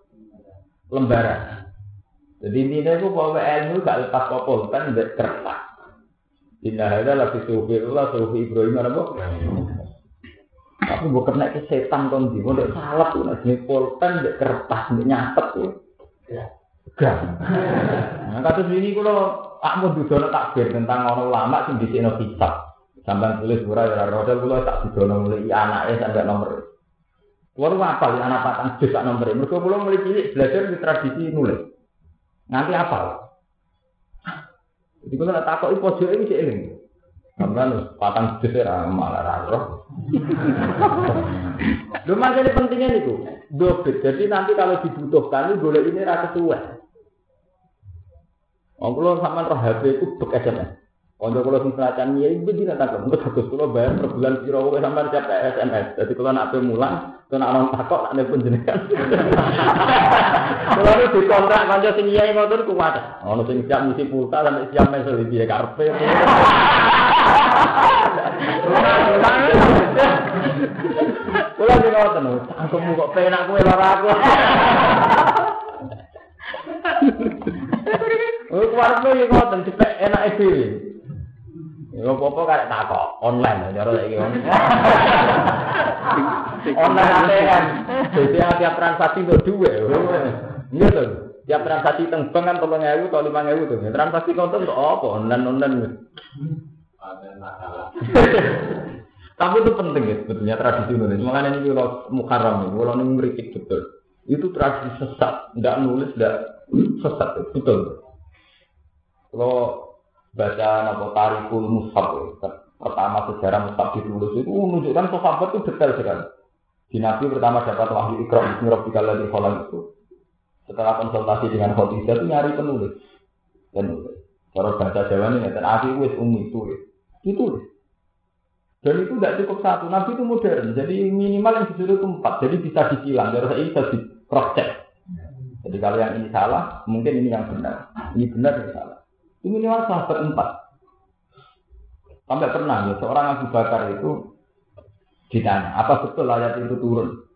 lembaran. Jadi intinya itu bahwa ilmu gak lepas popol kan kertas. Inna hadza la fi suhufillah suhufi Ibrahim apa? Tapi gue kena ke setan kon di salah tuh nek pulpen kertas ndek nyatet tuh. Gak. Nah, kasus ini kalau tak mau dudono takbir tentang orang lama sing disikno kitab. Sampai tulis ora ya rodel kula tak dudono mulai anake sampai nomor Kulo apa anak patang jus tak nomor. Mereka kula mulai cilik belajar di tradisi nulis. Nanti apa? Jadi kalau tak takut pojok ini sih ini. Sampai patang jus ya malah. Lu makanya pentingnya itu dobet. Jadi nanti kalau dibutuhkan boleh ini rasa tua. Oh, kalau sama roh HP itu bek SMS. Kalau kalau sing selatan ya ibu di nanti kalau bagus kalau bayar per bulan kira sampai siap SMS. Jadi kalau nak mulang, kalau nak non takok nak nih penjenengan. Kalau itu dikontrak kanca sing iya ngoten kuat. Ono sing siap misi pulsa sampai siap mesel di dia karpe. Kalau di ngoten, cangkemmu kok penak kowe lara aku. Oh, keluarga yo ngoten, cepet enak dhewe. Ya apa-apa karek takok online cara saiki online ATM. Jadi tiap transaksi untuk dua. Iya tuh. Tiap transaksi teng bank kan tolong ewu atau lima ewu tuh. Transaksi konten untuk apa? Online online. Tapi itu penting ya sebetulnya tradisi Indonesia. Makanya ini kalau mukarram ini, kalau ini merikit betul. Itu tradisi sesat, tidak nulis, tidak sesat, betul. Kalau baca nopo tarikul mushaf pertama sejarah mushaf ditulis itu menunjukkan sahabat itu detail sekali. Di Nabi pertama dapat wahyu ikram Bismi Rabbika di kolam itu. Setelah konsultasi dengan Khadijah itu nyari penulis. Dan Cara bahasa Jawa ini, dan aku wis umi tulis. Ditulis. Dan itu tidak cukup satu. Nabi itu modern. Jadi minimal yang disuruh itu empat. Jadi bisa disilang. Jadi saya bisa di cross check. Jadi kalau yang ini salah, mungkin ini yang benar. Ini benar, ini salah. Itu minimal sahabat empat. Sampai pernah ya, seorang Abu Bakar itu ditanya, apa betul ayat itu turun?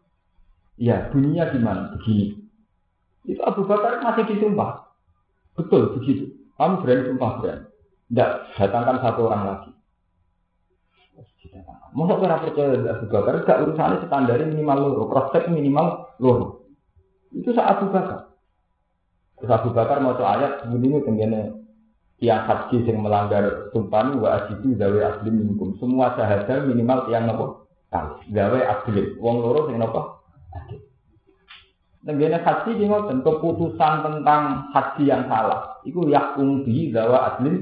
Ya, bunyinya gimana? Begini. Itu Abu Bakar masih disumpah. Betul, begitu. Kamu berani sumpah berani. Tidak, datangkan satu orang lagi. Masa kira percaya Abu Bakar, gak urusannya standar minimal loro, prospek minimal loro. Itu saat Abu Bakar. Terus Abu Bakar mau ayat, begini tenggine tiang haji yang melanggar sumpah wa ajidu gawe asli minkum. Semua sahaja minimal tiang nopo kali gawe asli. Wong loro sing nopo asli. Nenggene haji di ngoten keputusan tentang haji yang salah. Iku yakum bi gawa asli.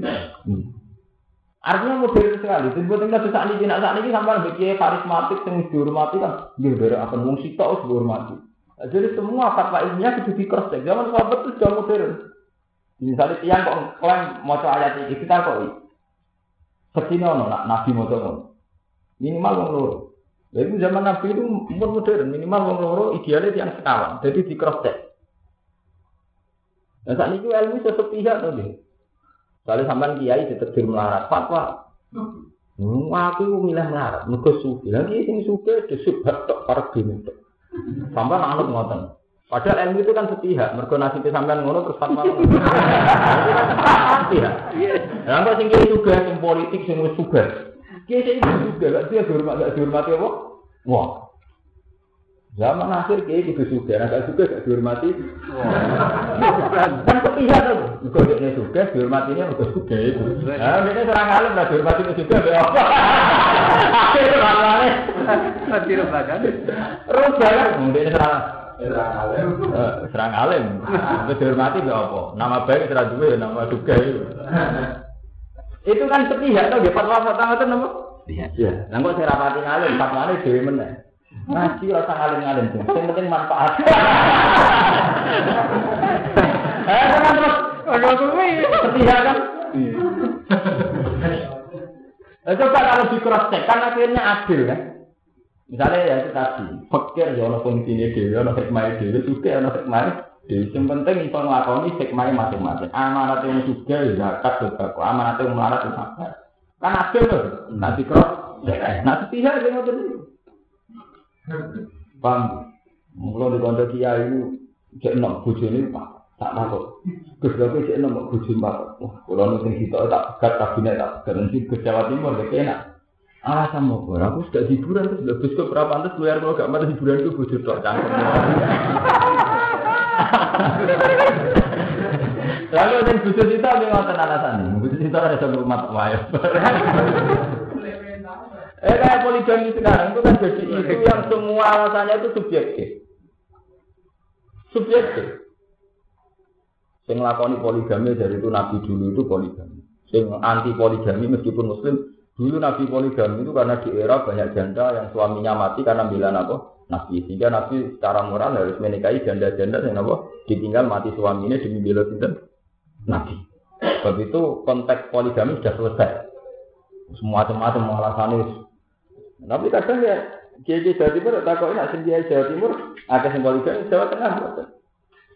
Artinya modern sekali. Jadi buat kita saat ini, saat ini sampai bikin karismatik yang dihormati kan, dari akan sitok harus dihormati. Jadi semua fatwa ilmiah itu di cross check. Zaman sahabat itu sudah modern. Misalnya tiang kok klaim mau ayat ini, kita kok Sekini ono nak nabi mau Minimal wong loro. Jadi zaman nabi itu modern, minimal wong loro idealnya tiang sekawan. Jadi di cross check. Nah saat ini ilmu sesepihak tuh kalau sampean kiai ditetir melarat, fatwa. Hmm, aku milih melarat, mergo sufi. Lagi sing sufi disubhat tok pargi itu. Sampean anut ngoten. Padahal ilmu itu kan sepihak, mergo nasib sampean ngono terus fatwa. Sepihak. Lah kok sing juga sing politik sing wis suga. Kiai sing juga gak dia dihormati gak dihormati apa? Wah, Zaman akhir kiai juga suka, agak juga gak dihormati. Kan sepihak tuh, juga dia suka, dihormatinya juga suka itu. Nah, ini serang alim lah dihormati juga, be apa? Akhir serang Nanti rubah kan? Rubah kan? Kemudian serang serang alim. Serang alim. dihormati be apa? Nama baik serang dua, nama juga itu. Itu kan sepihak tuh, dia fatwa-fatwa itu nama. Iya. Nah, kok saya rapati alim, fatwanya dewi meneh. Ngaji rasa ngalim-ngalim tuh. Yang penting manfaat. Eh, kan terus kalau kuwi setia kan. Nah, coba kalau di cross check kan akhirnya adil kan. Misalnya ya itu tadi, fakir ya ono fungsinya dewi, ono hikmah dewi, juga ono hikmah dewi. Yang penting itu ngelakoni hikmah masing-masing. Amanat yang juga ya zakat juga, amanat yang melarat itu Kan adil loh. Nah di cross, nah setia dia ngotot Paham? Mulai di kantor kiai itu cek enam bujuni pak tak takut. Lagi cek enam bujuni pak. Wah, kalau nanti kita tak gat kabinet tak garansi ke Jawa Timur enak. Alasan mau gue, aku sudah hiburan terus lebih ke berapa pantas luar kalau gak mati hiburan itu bujur tok cangkem. Lalu yang bujur kita dia ngotot alasan, bujur kita ada satu rumah wayang. Eh kayak poligami sekarang itu kan jadi itu yang semua alasannya itu subjektif. Subjektif. Yang lakoni poligami dari itu nabi dulu itu poligami. Yang anti poligami meskipun muslim dulu nabi poligami itu karena di era banyak janda yang suaminya mati karena bilang apa nabi sehingga nabi secara moral harus menikahi janda-janda yang apa ditinggal mati suaminya demi bela nabi. Sebab itu konteks poligami sudah selesai. Semua macam-macam alasannya tapi kadang ya Kiai Jawa Timur tak kok nak sendiri Jawa Timur ada yang poligami Jawa Tengah.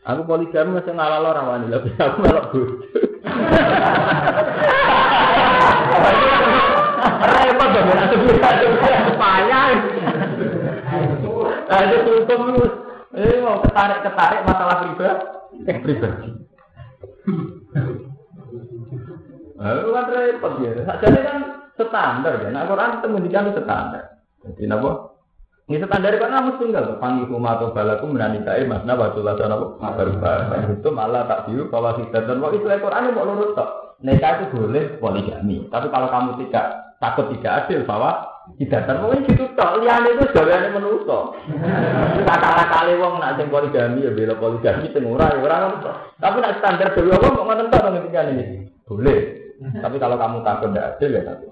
Aku poligami masih ngalah orang wani tapi aku malah bodoh. Repot dong, nanti bisa payah. Nah itu hukum ini mau ketarik ketarik masalah pribadi, pribadi. Nah, itu kan repot ya. Jadi kan standar ya. Nah Quran itu menjadikan standar. Jadi napa? Ini standar kan harus tinggal. Panggil rumah atau balaku menanikai mas napa tulah sana berubah. Itu malah tak diu bahwa kita dan waktu itu Quran mau lurus tok. Nikah itu boleh poligami. Tapi kalau kamu tidak takut tidak adil bahwa tidak terpenuhi gitu tok. Liane itu gaweane menuso. Kata kali wong nak sing poligami ya bela poligami sing ora ya Tapi nak standar dewe wong kok ngoten tok ngendikan ini. Boleh. Tapi kalau kamu takut tidak adil ya takut.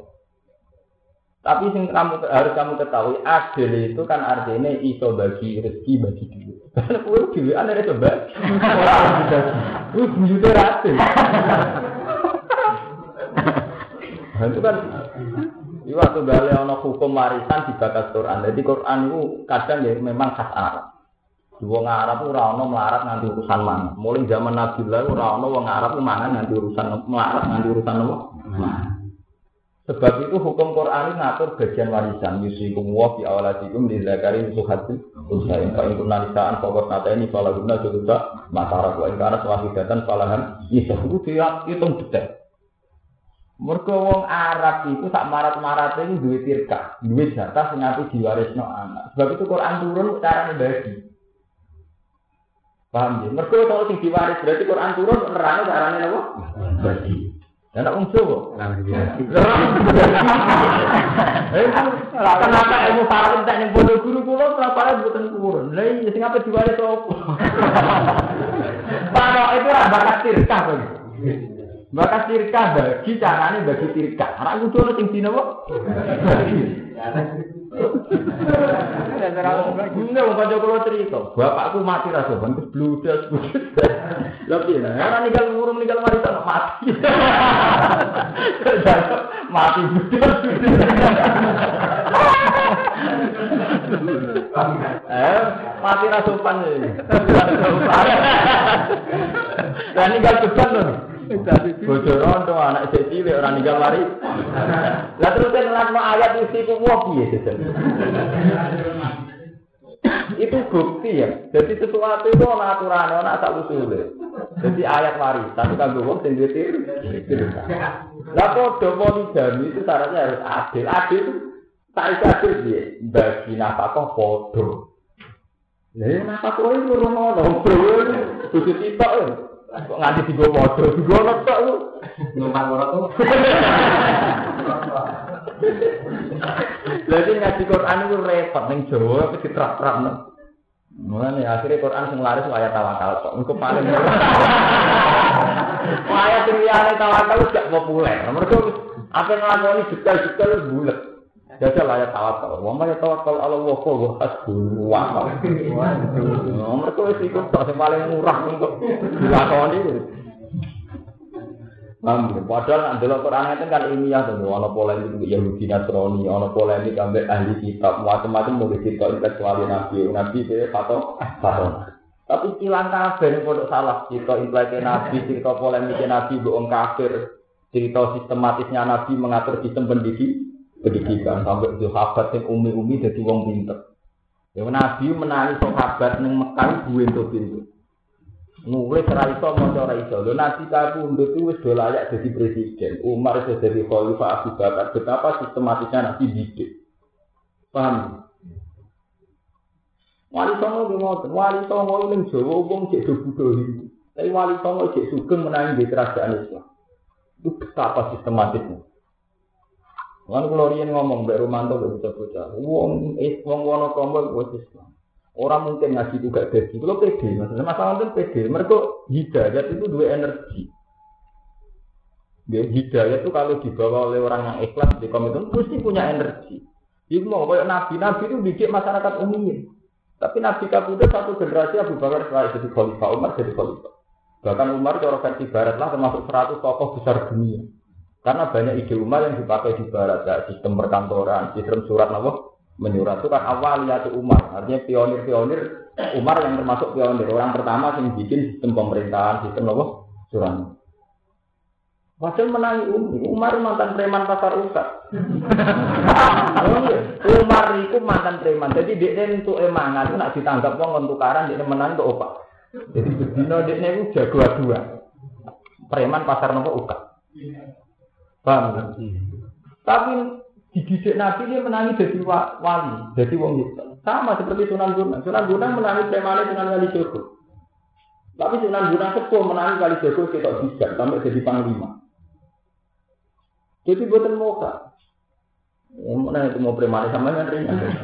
Tapi yang kamu harus kamu ketahui adil itu kan artinya iso bagi rezeki bagi diri. Karena kue diri anda itu bagi. Kue adil. Nah, itu kan itu waktu balik ono hukum warisan di bakas Quran. Jadi Quran itu kadang ya memang khas Arab. Wong Arab ora ono melarat nanti urusan mana. Mulai zaman Nabi lah ora ono wong Arab mana nanti urusan melarat nanti urusan apa? Sebab itu hukum Quran ngatur bagian warisan. Yusikum wa fi awalatikum di zakari suhati usain. Fa in nisaan fokus nata ini salah guna juta matara wa in kana swahidatan salahan nisa itu dia hitung detail. Mergo wong Arab itu tak marat-marat ini duit tirka, duit jatah sing diwaris diwarisno anak. Sebab itu Quran turun cara bagi. Paham ya? Mergo kalau sing diwaris berarti Quran turun nerangno carane apa? Bagi. Ya nak wong Jawa. Kenapa ilmu farang tak yang bodoh guru kula kenapa buatan kurun? Lah iya sing apa diwaris opo? Para itu ora bakat tirkah kok. Maka tirka bagi carane bagi tirka. Ora kudu ono sing dina apa? Enggak, mau kanca cerita. Bapakku mati ra sopan terus bludas. Lah piye? Ora ninggal ngurung ninggal mari tak mati. Mati bludas. Eh, mati ra sopan. Beban. Bojo rondo anak sik cilik ora ninggal mari. Lah terus ngelakno ayat isi ku piye Itu bukti ya. Jadi sesuatu itu ana aturan, ana tak usule. Jadi ayat mari, tapi kanggo wong sing duwe Lah padha poligami itu syaratnya harus adil. Adil tak adil piye? Bagi nafkah padha. Lah nafkah itu ngono, bro. Kudu sitok ya. Kok nganti digo padha, digo tok lu. Numpak ora to. Jadi ngaji Quran itu repot ning Jawa tapi diterap-terapno. Mulane akhirnya Quran sing laris ayat tawakal kok. Engko paling ayat sing liyane tawakal gak populer. Mergo apa nglakoni detail-detail bulet. Jajal ayat tawakal. Wa ma tawakal. Ala Allah fa wa hasbuhu wa Mergo wis iku tok sing paling murah untuk dilakoni. Paham Padahal nak delok Quran itu kan ilmiah tuh, ana polemik Yahudi Nasrani, ana polemik ambek ahli kitab, macam-macam nulis cerita intelektual Nabi, Nabi itu fato, fato. Tapi hilang kafir yang pondok salah, cerita intelektual Nabi, cerita polemik Nabi, bohong kafir, cerita sistematisnya Nabi mengatur sistem pendidik, pendidikan sampai sahabat yang umi-umi jadi wong pinter. Ya Nabi menangis sahabat yang Mekah gue untuk pintu. Nulis ora iso maca ora iso. Lho nabi kabundut itu wis layak jadi presiden. Umar iso jadi khalifah Abu Bakar. Betapa sistematisnya nabi didik. Paham? Wali songo di ngoten, wali songo ning Jawa wong cek do. Tapi wali songo cek sugeng menangi di kerajaan Islam. Itu betapa sistematisnya. Lan kula riyen ngomong mbek Romanto mbek bocah-bocah. Wong eh wong Wonosobo wis Islam. Orang mungkin ngaji juga gaji. Kalau pede, maksudnya masalah itu pede. Mereka hidayat itu dua energi. Ya, hidayat itu kalau dibawa oleh orang yang ikhlas di komitmen pasti punya energi. Ibu mau kayak nabi, nabi itu bikin masyarakat umum. Tapi nabi kabudut satu generasi Abu Bakar setelah jadi khalifah, Umar jadi khalifah. Bahkan Umar cara versi barat lah termasuk 100 tokoh besar dunia. Karena banyak ide Umar yang dipakai di barat, ya, sistem perkantoran, sistem surat nama menyurat itu kan awal ya Umar artinya pionir-pionir Umar yang termasuk pionir orang pertama yang bikin sistem pemerintahan sistem apa surat Padahal menangi Umar mantan preman pasar usah. Umar itu mantan preman. Jadi dia untuk emangan itu nak ditangkap wong tukaran dia menang untuk opak. Jadi bedino dia itu jago dua. Preman pasar nopo uka. Paham? Tapi dididik Nabi dia menangi jadi wali, jadi wong itu. Sama seperti Sunan Gunung. Sunan Gunung menangi premane Sunan Kali Jogo. Tapi Sunan Gunung sepuh menangi Kali Jogo kita bisa sampai jadi panglima. Jadi buatan muka. Ya, mana itu mau premane sama yang ringan. Kan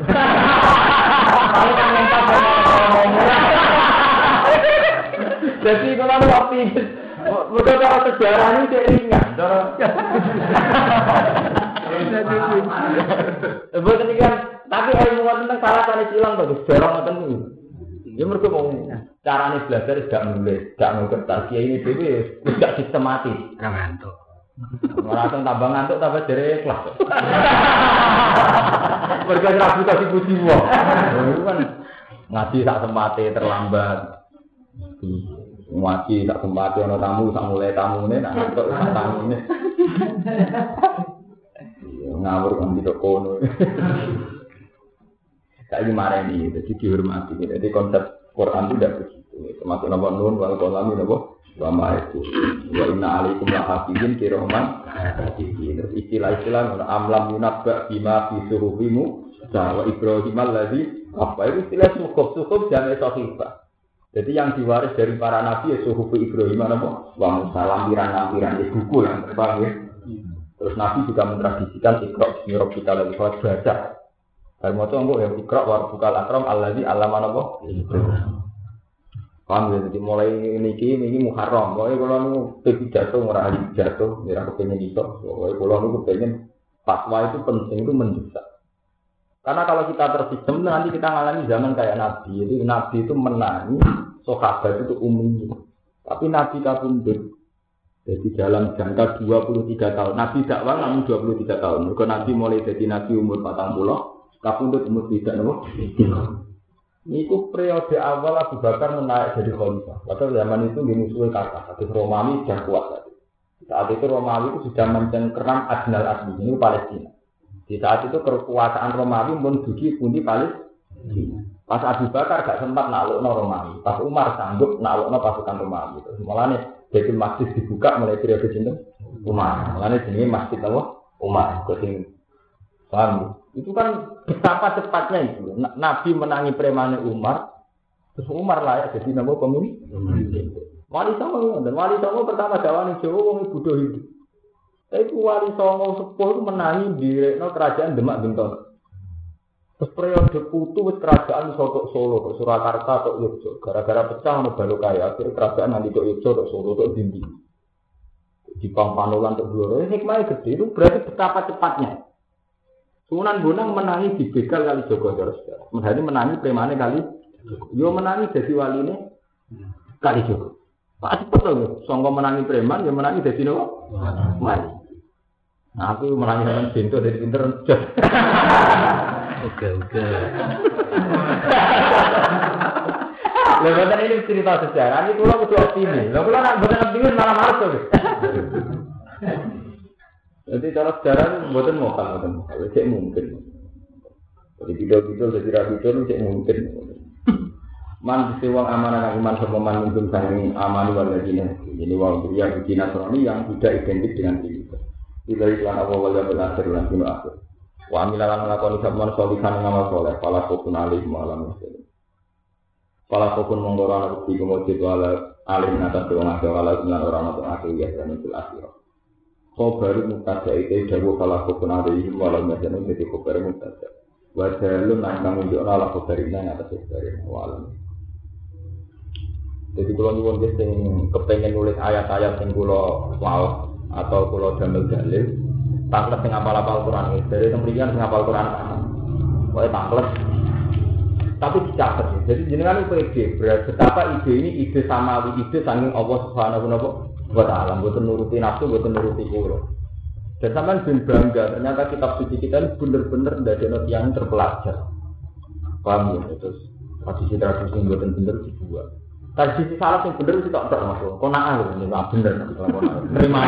Jadi kalau waktu Bukan cara sejarah ini saya ringan. Bukan ini kan, tapi ilmu tentang salah tadi silang bagus, jarang ngoten itu. Ya mereka mau cara ini belajar tidak nulis, tidak ngerti. Ya ini dewi tidak sistematis. Ngantuk. Merasa tambah ngantuk tambah dari kelas. Mereka ragu kasih puji wong. ngaji tak semate terlambat. Ngaji tak semate ono tamu tak mulai tamu ini, nah untuk tamu ini ngawur kan tidak kono. Saya marah ini, jadi dihormati. Jadi konsep Quran tidak begitu. Termasuk nama nun wal kolami nama lama itu. Wa inna alaikum la hafizin kiroman. Terus istilah-istilah amlam yunabba bima fi suhufimu. Wa Ibrahim apa itu istilah suhuf suhuf jangan sahifah. Jadi yang diwaris dari para nabi ya suhuf Ibrahim apa? Wa Musa lampiran-lampiran di buku yang terbang ya. Terus Nabi juga mentradisikan ikhrok bismi kita lagi sholat baca. Kalau mau tunggu ya ikhrok war bukal akram alladzi alama nabo. Paham ya, jadi mulai niki niki Muharram. Pokoknya kalau nu pergi jatuh ora ahli jatuh, ya aku pengen itu. Pokoknya kalau nu pengen fatwa itu penting itu mendesak. Karena kalau kita tersistem nanti kita ngalami zaman kayak Nabi. Jadi Nabi itu menangi sahabat itu umum. Tapi Nabi kabundut. Jadi dalam jangka 23 tahun. Nabi dakwah namun 23 tahun. Mereka Nabi mulai jadi Nabi umur 40. Kabundut umur tidak nopo. Niku periode awal Abu Bakar menaik jadi khalifah. Padahal zaman itu dimusuhi kata. Hadis Romawi sudah kuat. Saat itu Romawi itu sudah mencengkeram Adnal Asli. Ini Palestina. Di saat itu kekuasaan Romawi pun dugi pundi Palestina. Pas Abu Bakar gak sempat naklukno Romawi. Pas Umar sanggup naklukno pasukan Romawi. Malah nih jadi masjid dibuka mulai periode cinta Umar. Malah nih masjid apa? Umar. Kucing paham? Itu kan betapa cepatnya itu. Nabi menangi preman Umar, terus Umar layak jadi nama pemimpin. Wali Songo dan Wali Songo pertama Jawa Jawa wong ibu hidup. Tapi Wali Songo sepuh itu menangi di no, kerajaan Demak Bintang. Terus periode putu wis kerajaan Soto Solo, ke Surakarta atau Yogyo. Gara-gara pecah no balu kaya, akhirnya kerajaan nanti ke Yogyo atau Solo atau Dindi. Di Pampanulan untuk dua, hikmahnya gede itu berarti betapa cepatnya. Sunan Bonang menangi di begal kali Joko Terus. Mereka menangi premane kali. Yo menangi jadi wali ini kali Joko. Pak cepet loh, songko menangi preman, yo menangi jadi nopo wali. Nah aku menangi dengan pintu dari pinter. Oke oke. Lepas ini cerita sejarah, ini pulau kudu optimis. Lo pulau nak bukan optimis malah marah tuh. Jadi cara sejarah itu buatan mokal, buatan mokal, cek mungkin. Jadi bidol-bidol, jadi rabidol, cek mungkin. Man uang amanah iman sama man mungkin aman warga Cina. Jadi di Cina yang tidak identik dengan diri. Tidak iklan apa wal yang berakhir dan sinu akhir. Wa amilan ngelakoni sabman solihan ngamal soleh. Pala kokun alih malam muslim. Pala kokun mengkoran aku di kemujud wala alih atas doang akhir wala sembilan orang atau akhir ya akhir. Khobar mutada itu dawu kalau kokun alih walau majalah jadi khobar mutada. Wajalun nangkang unjuk ala khobar ini atas khobar ini walau. Jadi kalau nyuwun yang kepengen nulis ayat-ayat yang kulo wow atau kulo damel dalil, tanglet sing apal-apal Quran. Dari tempat sing apal Quran, boleh tanglet. Tapi dicatat. Jadi jenengan ide betapa ide ini ide samawi, ide sanging Allah Subhanahu wa taala, buat nuruti nafsu, buat nuruti kulo. Dan sampean ben bangga, ternyata kitab suci kita ini bener-bener ada yang terpelajar. Paham ya? Terus tradisi tradisi yang bener-bener dibuat. Tradisi salah yang bener itu tak termasuk. Kau nak aku ini nggak bener. Terima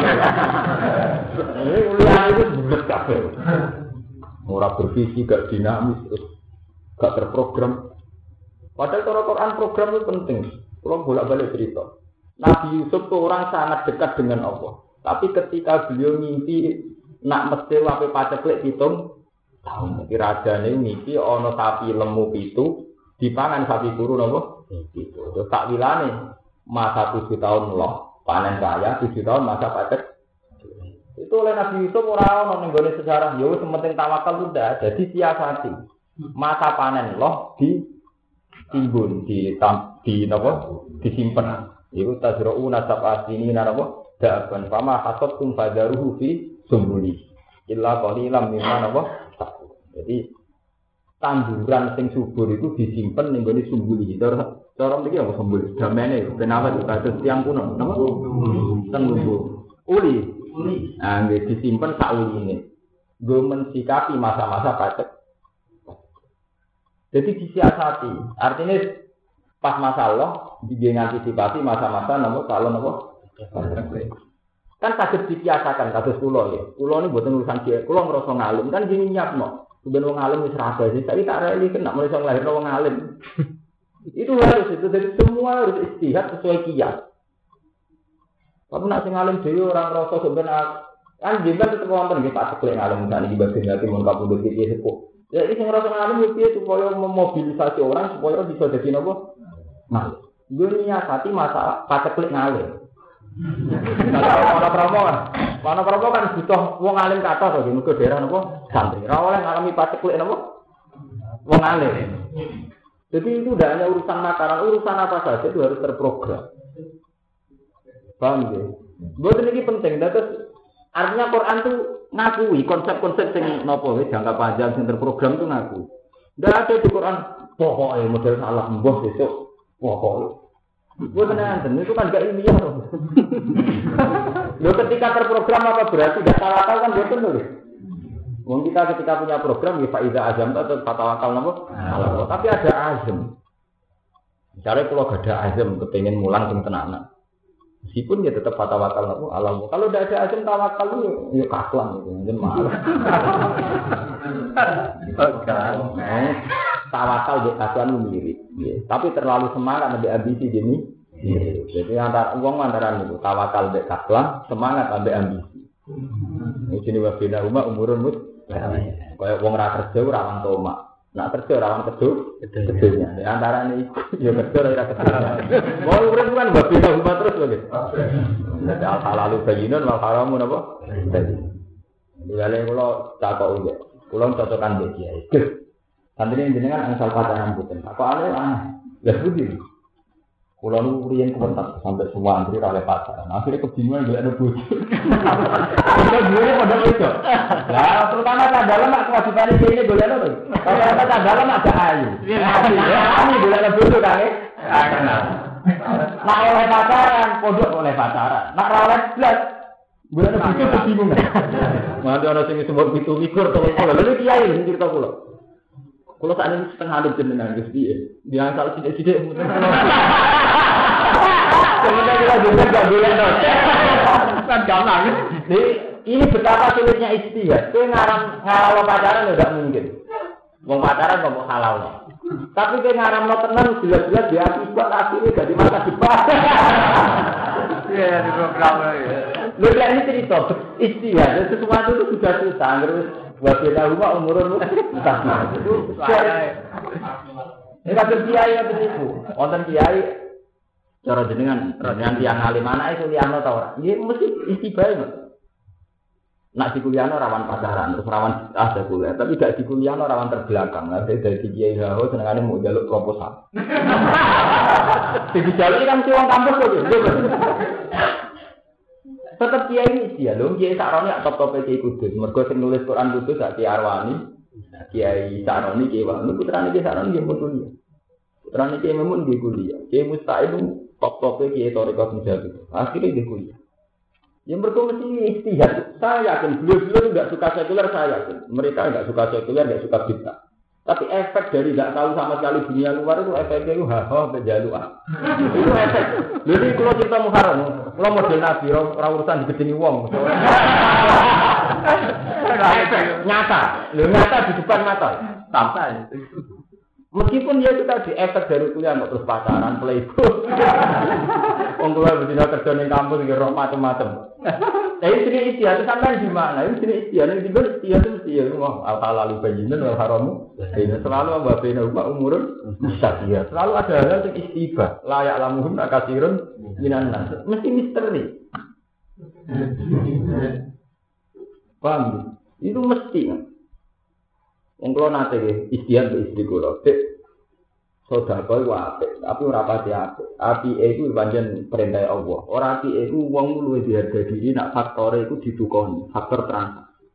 Ini ulian itu bulat kafe. Murah bervisi, gak dinamis, gak terprogram. Padahal kalau Quran program itu penting. Kalau bolak balik cerita. Nabi Yusuf tuh orang sangat dekat dengan Allah. Tapi ketika beliau mimpi nak mesti wape paceklik hitung tahun. Jadi raja ini mimpi ono sapi lemu itu dipangan sapi kuru nopo Gitu. Terus tak wilane masa tujuh tahun loh. Panen saya tujuh tahun masa paket itu oleh Nabi Yusuf orang orang yang sejarah. Yo sementing tawakal sudah jadi siasati. Masa panen loh di timbun di tam, di nopo disimpan itu tajrau nasab asini narapo daban. Fama hasab tum fadaruhu fi sumbuli illa qalilam mimma nopo jadi tanduran sing subur itu disimpan ning gone sumbuli. Cara cara mriki apa sumbuli? Damene kenapa itu kados tiang kuno? Napa? Tenggubu. Uli. Uli. Nah, nggih disimpan sak uline. Gue mensikapi masa-masa pacek. Jadi disiasati. Artinya pas masalah dia ngantisipasi masa-masa nopo kalau nopo kan sakit dibiasakan kasus kulo ya. Kulo ini buat urusan dia. Kulo ngerasa ngalim kan gini nyap Kemudian wong alim wis raba sih, tapi tak reli kena mulai sang lahir wong alim. itu harus itu jadi semua harus istihad sesuai kias. Tapi nak sing alim dhewe orang rasa sebenarnya kan jibat tetep wonten nggih Pak Sekle alim tadi di bagian hati mun kapundhut iki sepuh. Ya iki sing rasa ngalim yo piye supaya memobilisasi orang supaya bisa jadi napa? Nah, gue niat masa Pak Sekle ngalim. Mana promo kan? Mana promo kan butuh wong alim kata to, mergo daerah napa santri. Ora oleh ngalami patek kuwi napa? Wong alim. Jadi itu tidak hanya urusan makanan, urusan apa saja itu harus terprogram. Paham ya? Buat ini penting. Terus artinya Quran itu ngakui konsep-konsep yang nopo jangka panjang yang terprogram itu ngaku. Tidak ada di Quran pokoknya model salah mbah besok pokoknya. Gue tenang, itu kan gak ilmiah loh. Lo ketika terprogram apa berarti gak salah tahu kan betul loh. Wong kita ketika punya program ya Faiza Azam atau Fatawakal nopo. Tapi ada azam. Misalnya kalau gak ada azam kepengen mulang sing tenanan. Meskipun dia tetap tawakal nopo alam. Kalau tidak ada azam tawakal itu ya kakuan gitu. Mungkin malah. Eh, tawakal di kakuan mirip. Ya. Tapi terlalu semangat lebih ambisi jadi Jadi antara uang antara itu tawakal di kakuan semangat lebih ambisi. Ini sini wabina rumah umurun mus Kayak wong ra kerja rawan toma. Nak kerja rawan kerja, kerjanya. Di antara ini ya kerja ora kerja. Mau urip kan bisa rumah terus lho. Jadi al halalu bayyinun wal haramu napa? Lha kula takok iki. Kula cocokan mbek Santri jenengan angsal pacaran mboten. Kok aneh aneh. Lah budi. Kulo nu riyen kepentak sampai semua antri oleh pacaran. Akhirnya kebingungan gak ada bojo. Kita dulu pada itu. Lah terutama dalam mak kewajiban ini boleh apa? Kalau dalam ada ayu. Ya kami boleh ada bojo kan ya. Nah oleh pacaran, pondok oleh pacaran. Nak oleh boleh ada bojo kebingungan. Nanti orang sing sebut itu mikir tolong kulo. Lalu kiai cerita kulo. Kalau saat ini setengah ada jenengan Gus dia, dia asal tidak tidak. Kemudian kita juga gak boleh Kan gampang. Jadi ini betapa sulitnya istihad. Itu ngaram ngalau pacaran tidak mungkin. Mau pacaran mau halal. Tapi dia ngaram lo tenang jelas-jelas dia akibat akhirnya jadi masa depan. Iya, di program ya. Lu lihat ini cerita istihad. Sesuatu itu sudah susah. Terus buat kita rumah umurun entah. Ini kasus kiai itu. Wonten kiai cara jenengan jenengan tiang alim mana itu liano tau ora? Iya mesti istibae Nak di kuliah rawan pacaran, terus rawan ada kuliah, tapi gak di kuliah rawan terbelakang. Nah, dari di kiai hawo senengannya mau jaluk proposal. Di jaluk kan si wong kampus kok Tetap kiai ini dia loh, kiai saroni top top kiai kudus. Mergo sing nulis Quran kudus kiai Arwani, kiai saroni kiai Wani, putrane kiai saroni mau kuliah. Putrane kiai Memun dia kuliah. Kiai Musta'id top topnya kiai torikot menjadi. Akhirnya dia kuliah. Yang berkumpul mesti istihad. Saya yakin beliau-beliau nggak suka sekuler, saya yakin. Mereka nggak suka sekuler, nggak suka bid'ah. Tapi efek dari nggak tahu sama sekali dunia luar itu efeknya itu haha penjaluan. itu efek. Jadi kalau cerita muharam, kalau model nabi, orang urusan digedeni wong. efek nyata, lu nyata di depan mata. Sampai. Meskipun dia juga di efek dari kuliah mau terus pacaran, playboy. Wong kula betina kerja ning kampus roh macam-macam. Tapi sini istiadat sampai di mana? Ini sini istiadat di mana istiadat mesti ya wah al halal bayyinun wal haramu. Ini selalu apa bina umur umurun bisa dia. Selalu ada hal yang istibah. Layak lamuhum nakasirun minan. Mesti misteri. Paham? Itu mesti. Kula nate nggih istian ke istri. Sedekah iku apik, tapi ora pati apik. Apike iku pancen perintah Allah. Ora apike iku wong luwih diharga diri nak faktore iku didukoni, faktor transaksi.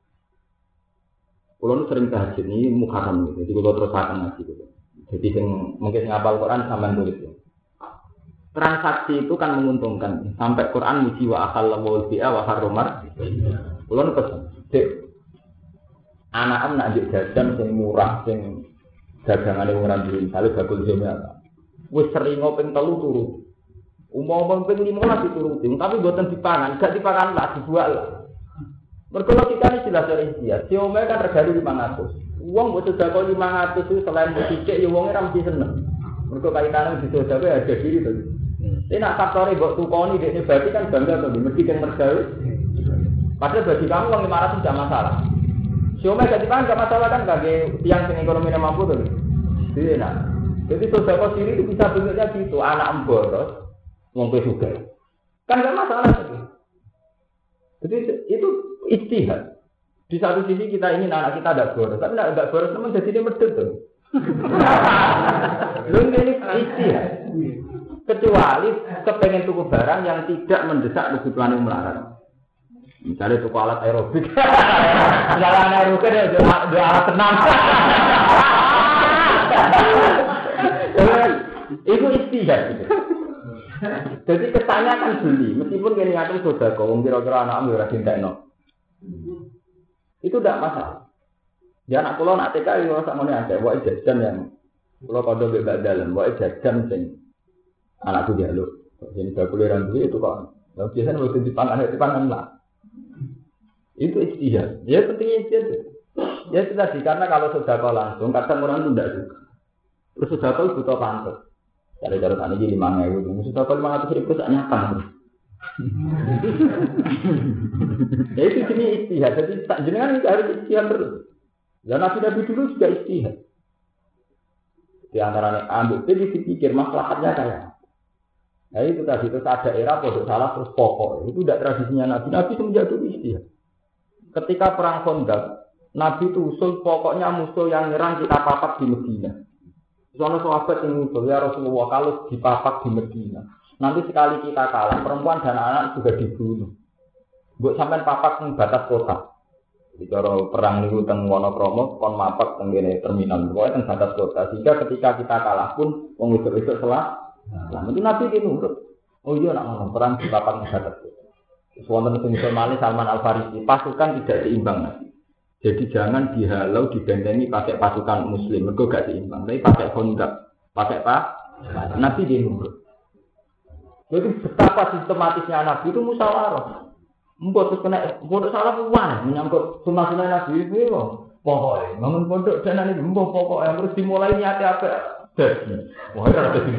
Kulo sering tahajud ini mukaram gitu, jadi kulo terus akan ngaji gitu. Jadi sing mungkin ngapal Quran sampean tulis ya. Transaksi itu kan menguntungkan. Sampai Quran muji wa akal wa bi'a wa harumar. Kulo pesen, Dek, anak anak di jajan sing murah sing dagangane ora duwe kali bakul jome wis sering ngopeng telu turu. Umum ping 15 dituruti tapi buatan dipangan gak dipangan lah dibuat lah. Mergo kita ini jelas dari dia. Si omel kan regane 500 uang buat sudah kau 500 itu selain berpikir ya uangnya ramai seneng. Mergo kaitannya di sosial ada diri tuh ini nak faktornya buat tukoni ini berarti kan bangga tuh mesti kan mergawe. Padahal bagi kamu uang 500 tidak masalah Siomel jadi pangan gak masalah kan bagi tiang sing ekonominya mampu tuh. Jadi nah, jadi sosial sendiri itu bisa bentuknya gitu, anak emboros, wong juga. Kan gak masalah. Jadi itu istihad. Di satu sisi kita ingin anak kita ada boros, tapi tidak boros, teman jadi dia medit tuh. Lu ini istihad. Kecuali kepengen tuku barang yang tidak mendesak kebutuhan yang melarat. Misalnya tuku alat aerobik. Alat aerobik ya dua alat tenang. Itu istihad gitu. Jadi kesannya kan beli, meskipun kini ngatur sudah kau kira-kira anak ambil rajin tekno. Itu tidak masalah. Ya anak pulau nak TK itu sama nih ada, wah jajan yang pulau kode bebas dalam, wah jajan sing anakku jaluk. Jadi gak boleh rambu itu kok. Biasanya waktu di pangan itu pangan lah. Itu istihad. Ya pentingnya istihad. Ya itu tadi karena kalau sudah kau langsung, kadang orang itu tidak suka. Terus sudah kau butuh pantas. Dari cara tadi jadi lima ribu, sudah kau lima ratus ribu tak nyapa. ya itu jenis istihad. Jadi tak jenengan itu harus istihad terus. Dan nabi nabi dulu juga istihad. Di antaranya ambil jadi dipikir masalahnya kayak. Nah itu tadi itu ada era bodoh salah terus pokok itu tidak tradisinya nabi. Nabi semenjak dulu istihad. Ketika perang Khandaq, Nabi itu usul pokoknya musuh yang nyerang kita papak di Medina. Soalnya sahabat yang usul ya Rasulullah kalau dipapak di Medina, Nanti sekali kita kalah, perempuan dan anak juga dibunuh. Buat sampai papak di batas kota. Kalau perang itu teng Wonokromo, kon mapak teng terminal, pokoknya teng batas kota. Sehingga ketika kita kalah pun, wong itu itu selah. Nah, itu Nabi itu nurut. Oh iya, nak ngomong perang di papak di batas kota. Wonten sing Somali Salman Al Farisi, pasukan tidak seimbang. Jadi jangan dihalau, dibentengi pakai pasukan Muslim, mereka gak seimbang. Tapi pakai kondak, pakai apa? Nabi dia nurut. Jadi betapa sistematisnya Nabi itu musyawarah. Mbok terus kena pondok salah puan menyangkut sunnah sunnah Nabi itu pokoknya bangun pondok dan nanti mbok pokoknya harus dimulai niat apa wah ada di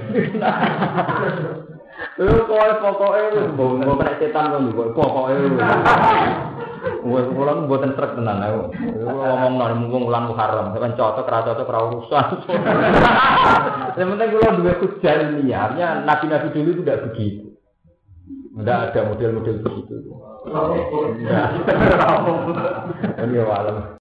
Lu pokoknya pokoknya mbok mbok kena setan kan mbok pokoknya Wes kula mboten trek tenan aku. Ngomong nang mumpung wulan Muharram, sampean cocok ra cocok ra urusan. Yang penting kula duwe hujah ilmiahnya nabi-nabi dulu itu tidak begitu. Tidak ada model-model begitu. Enggak. Ini ya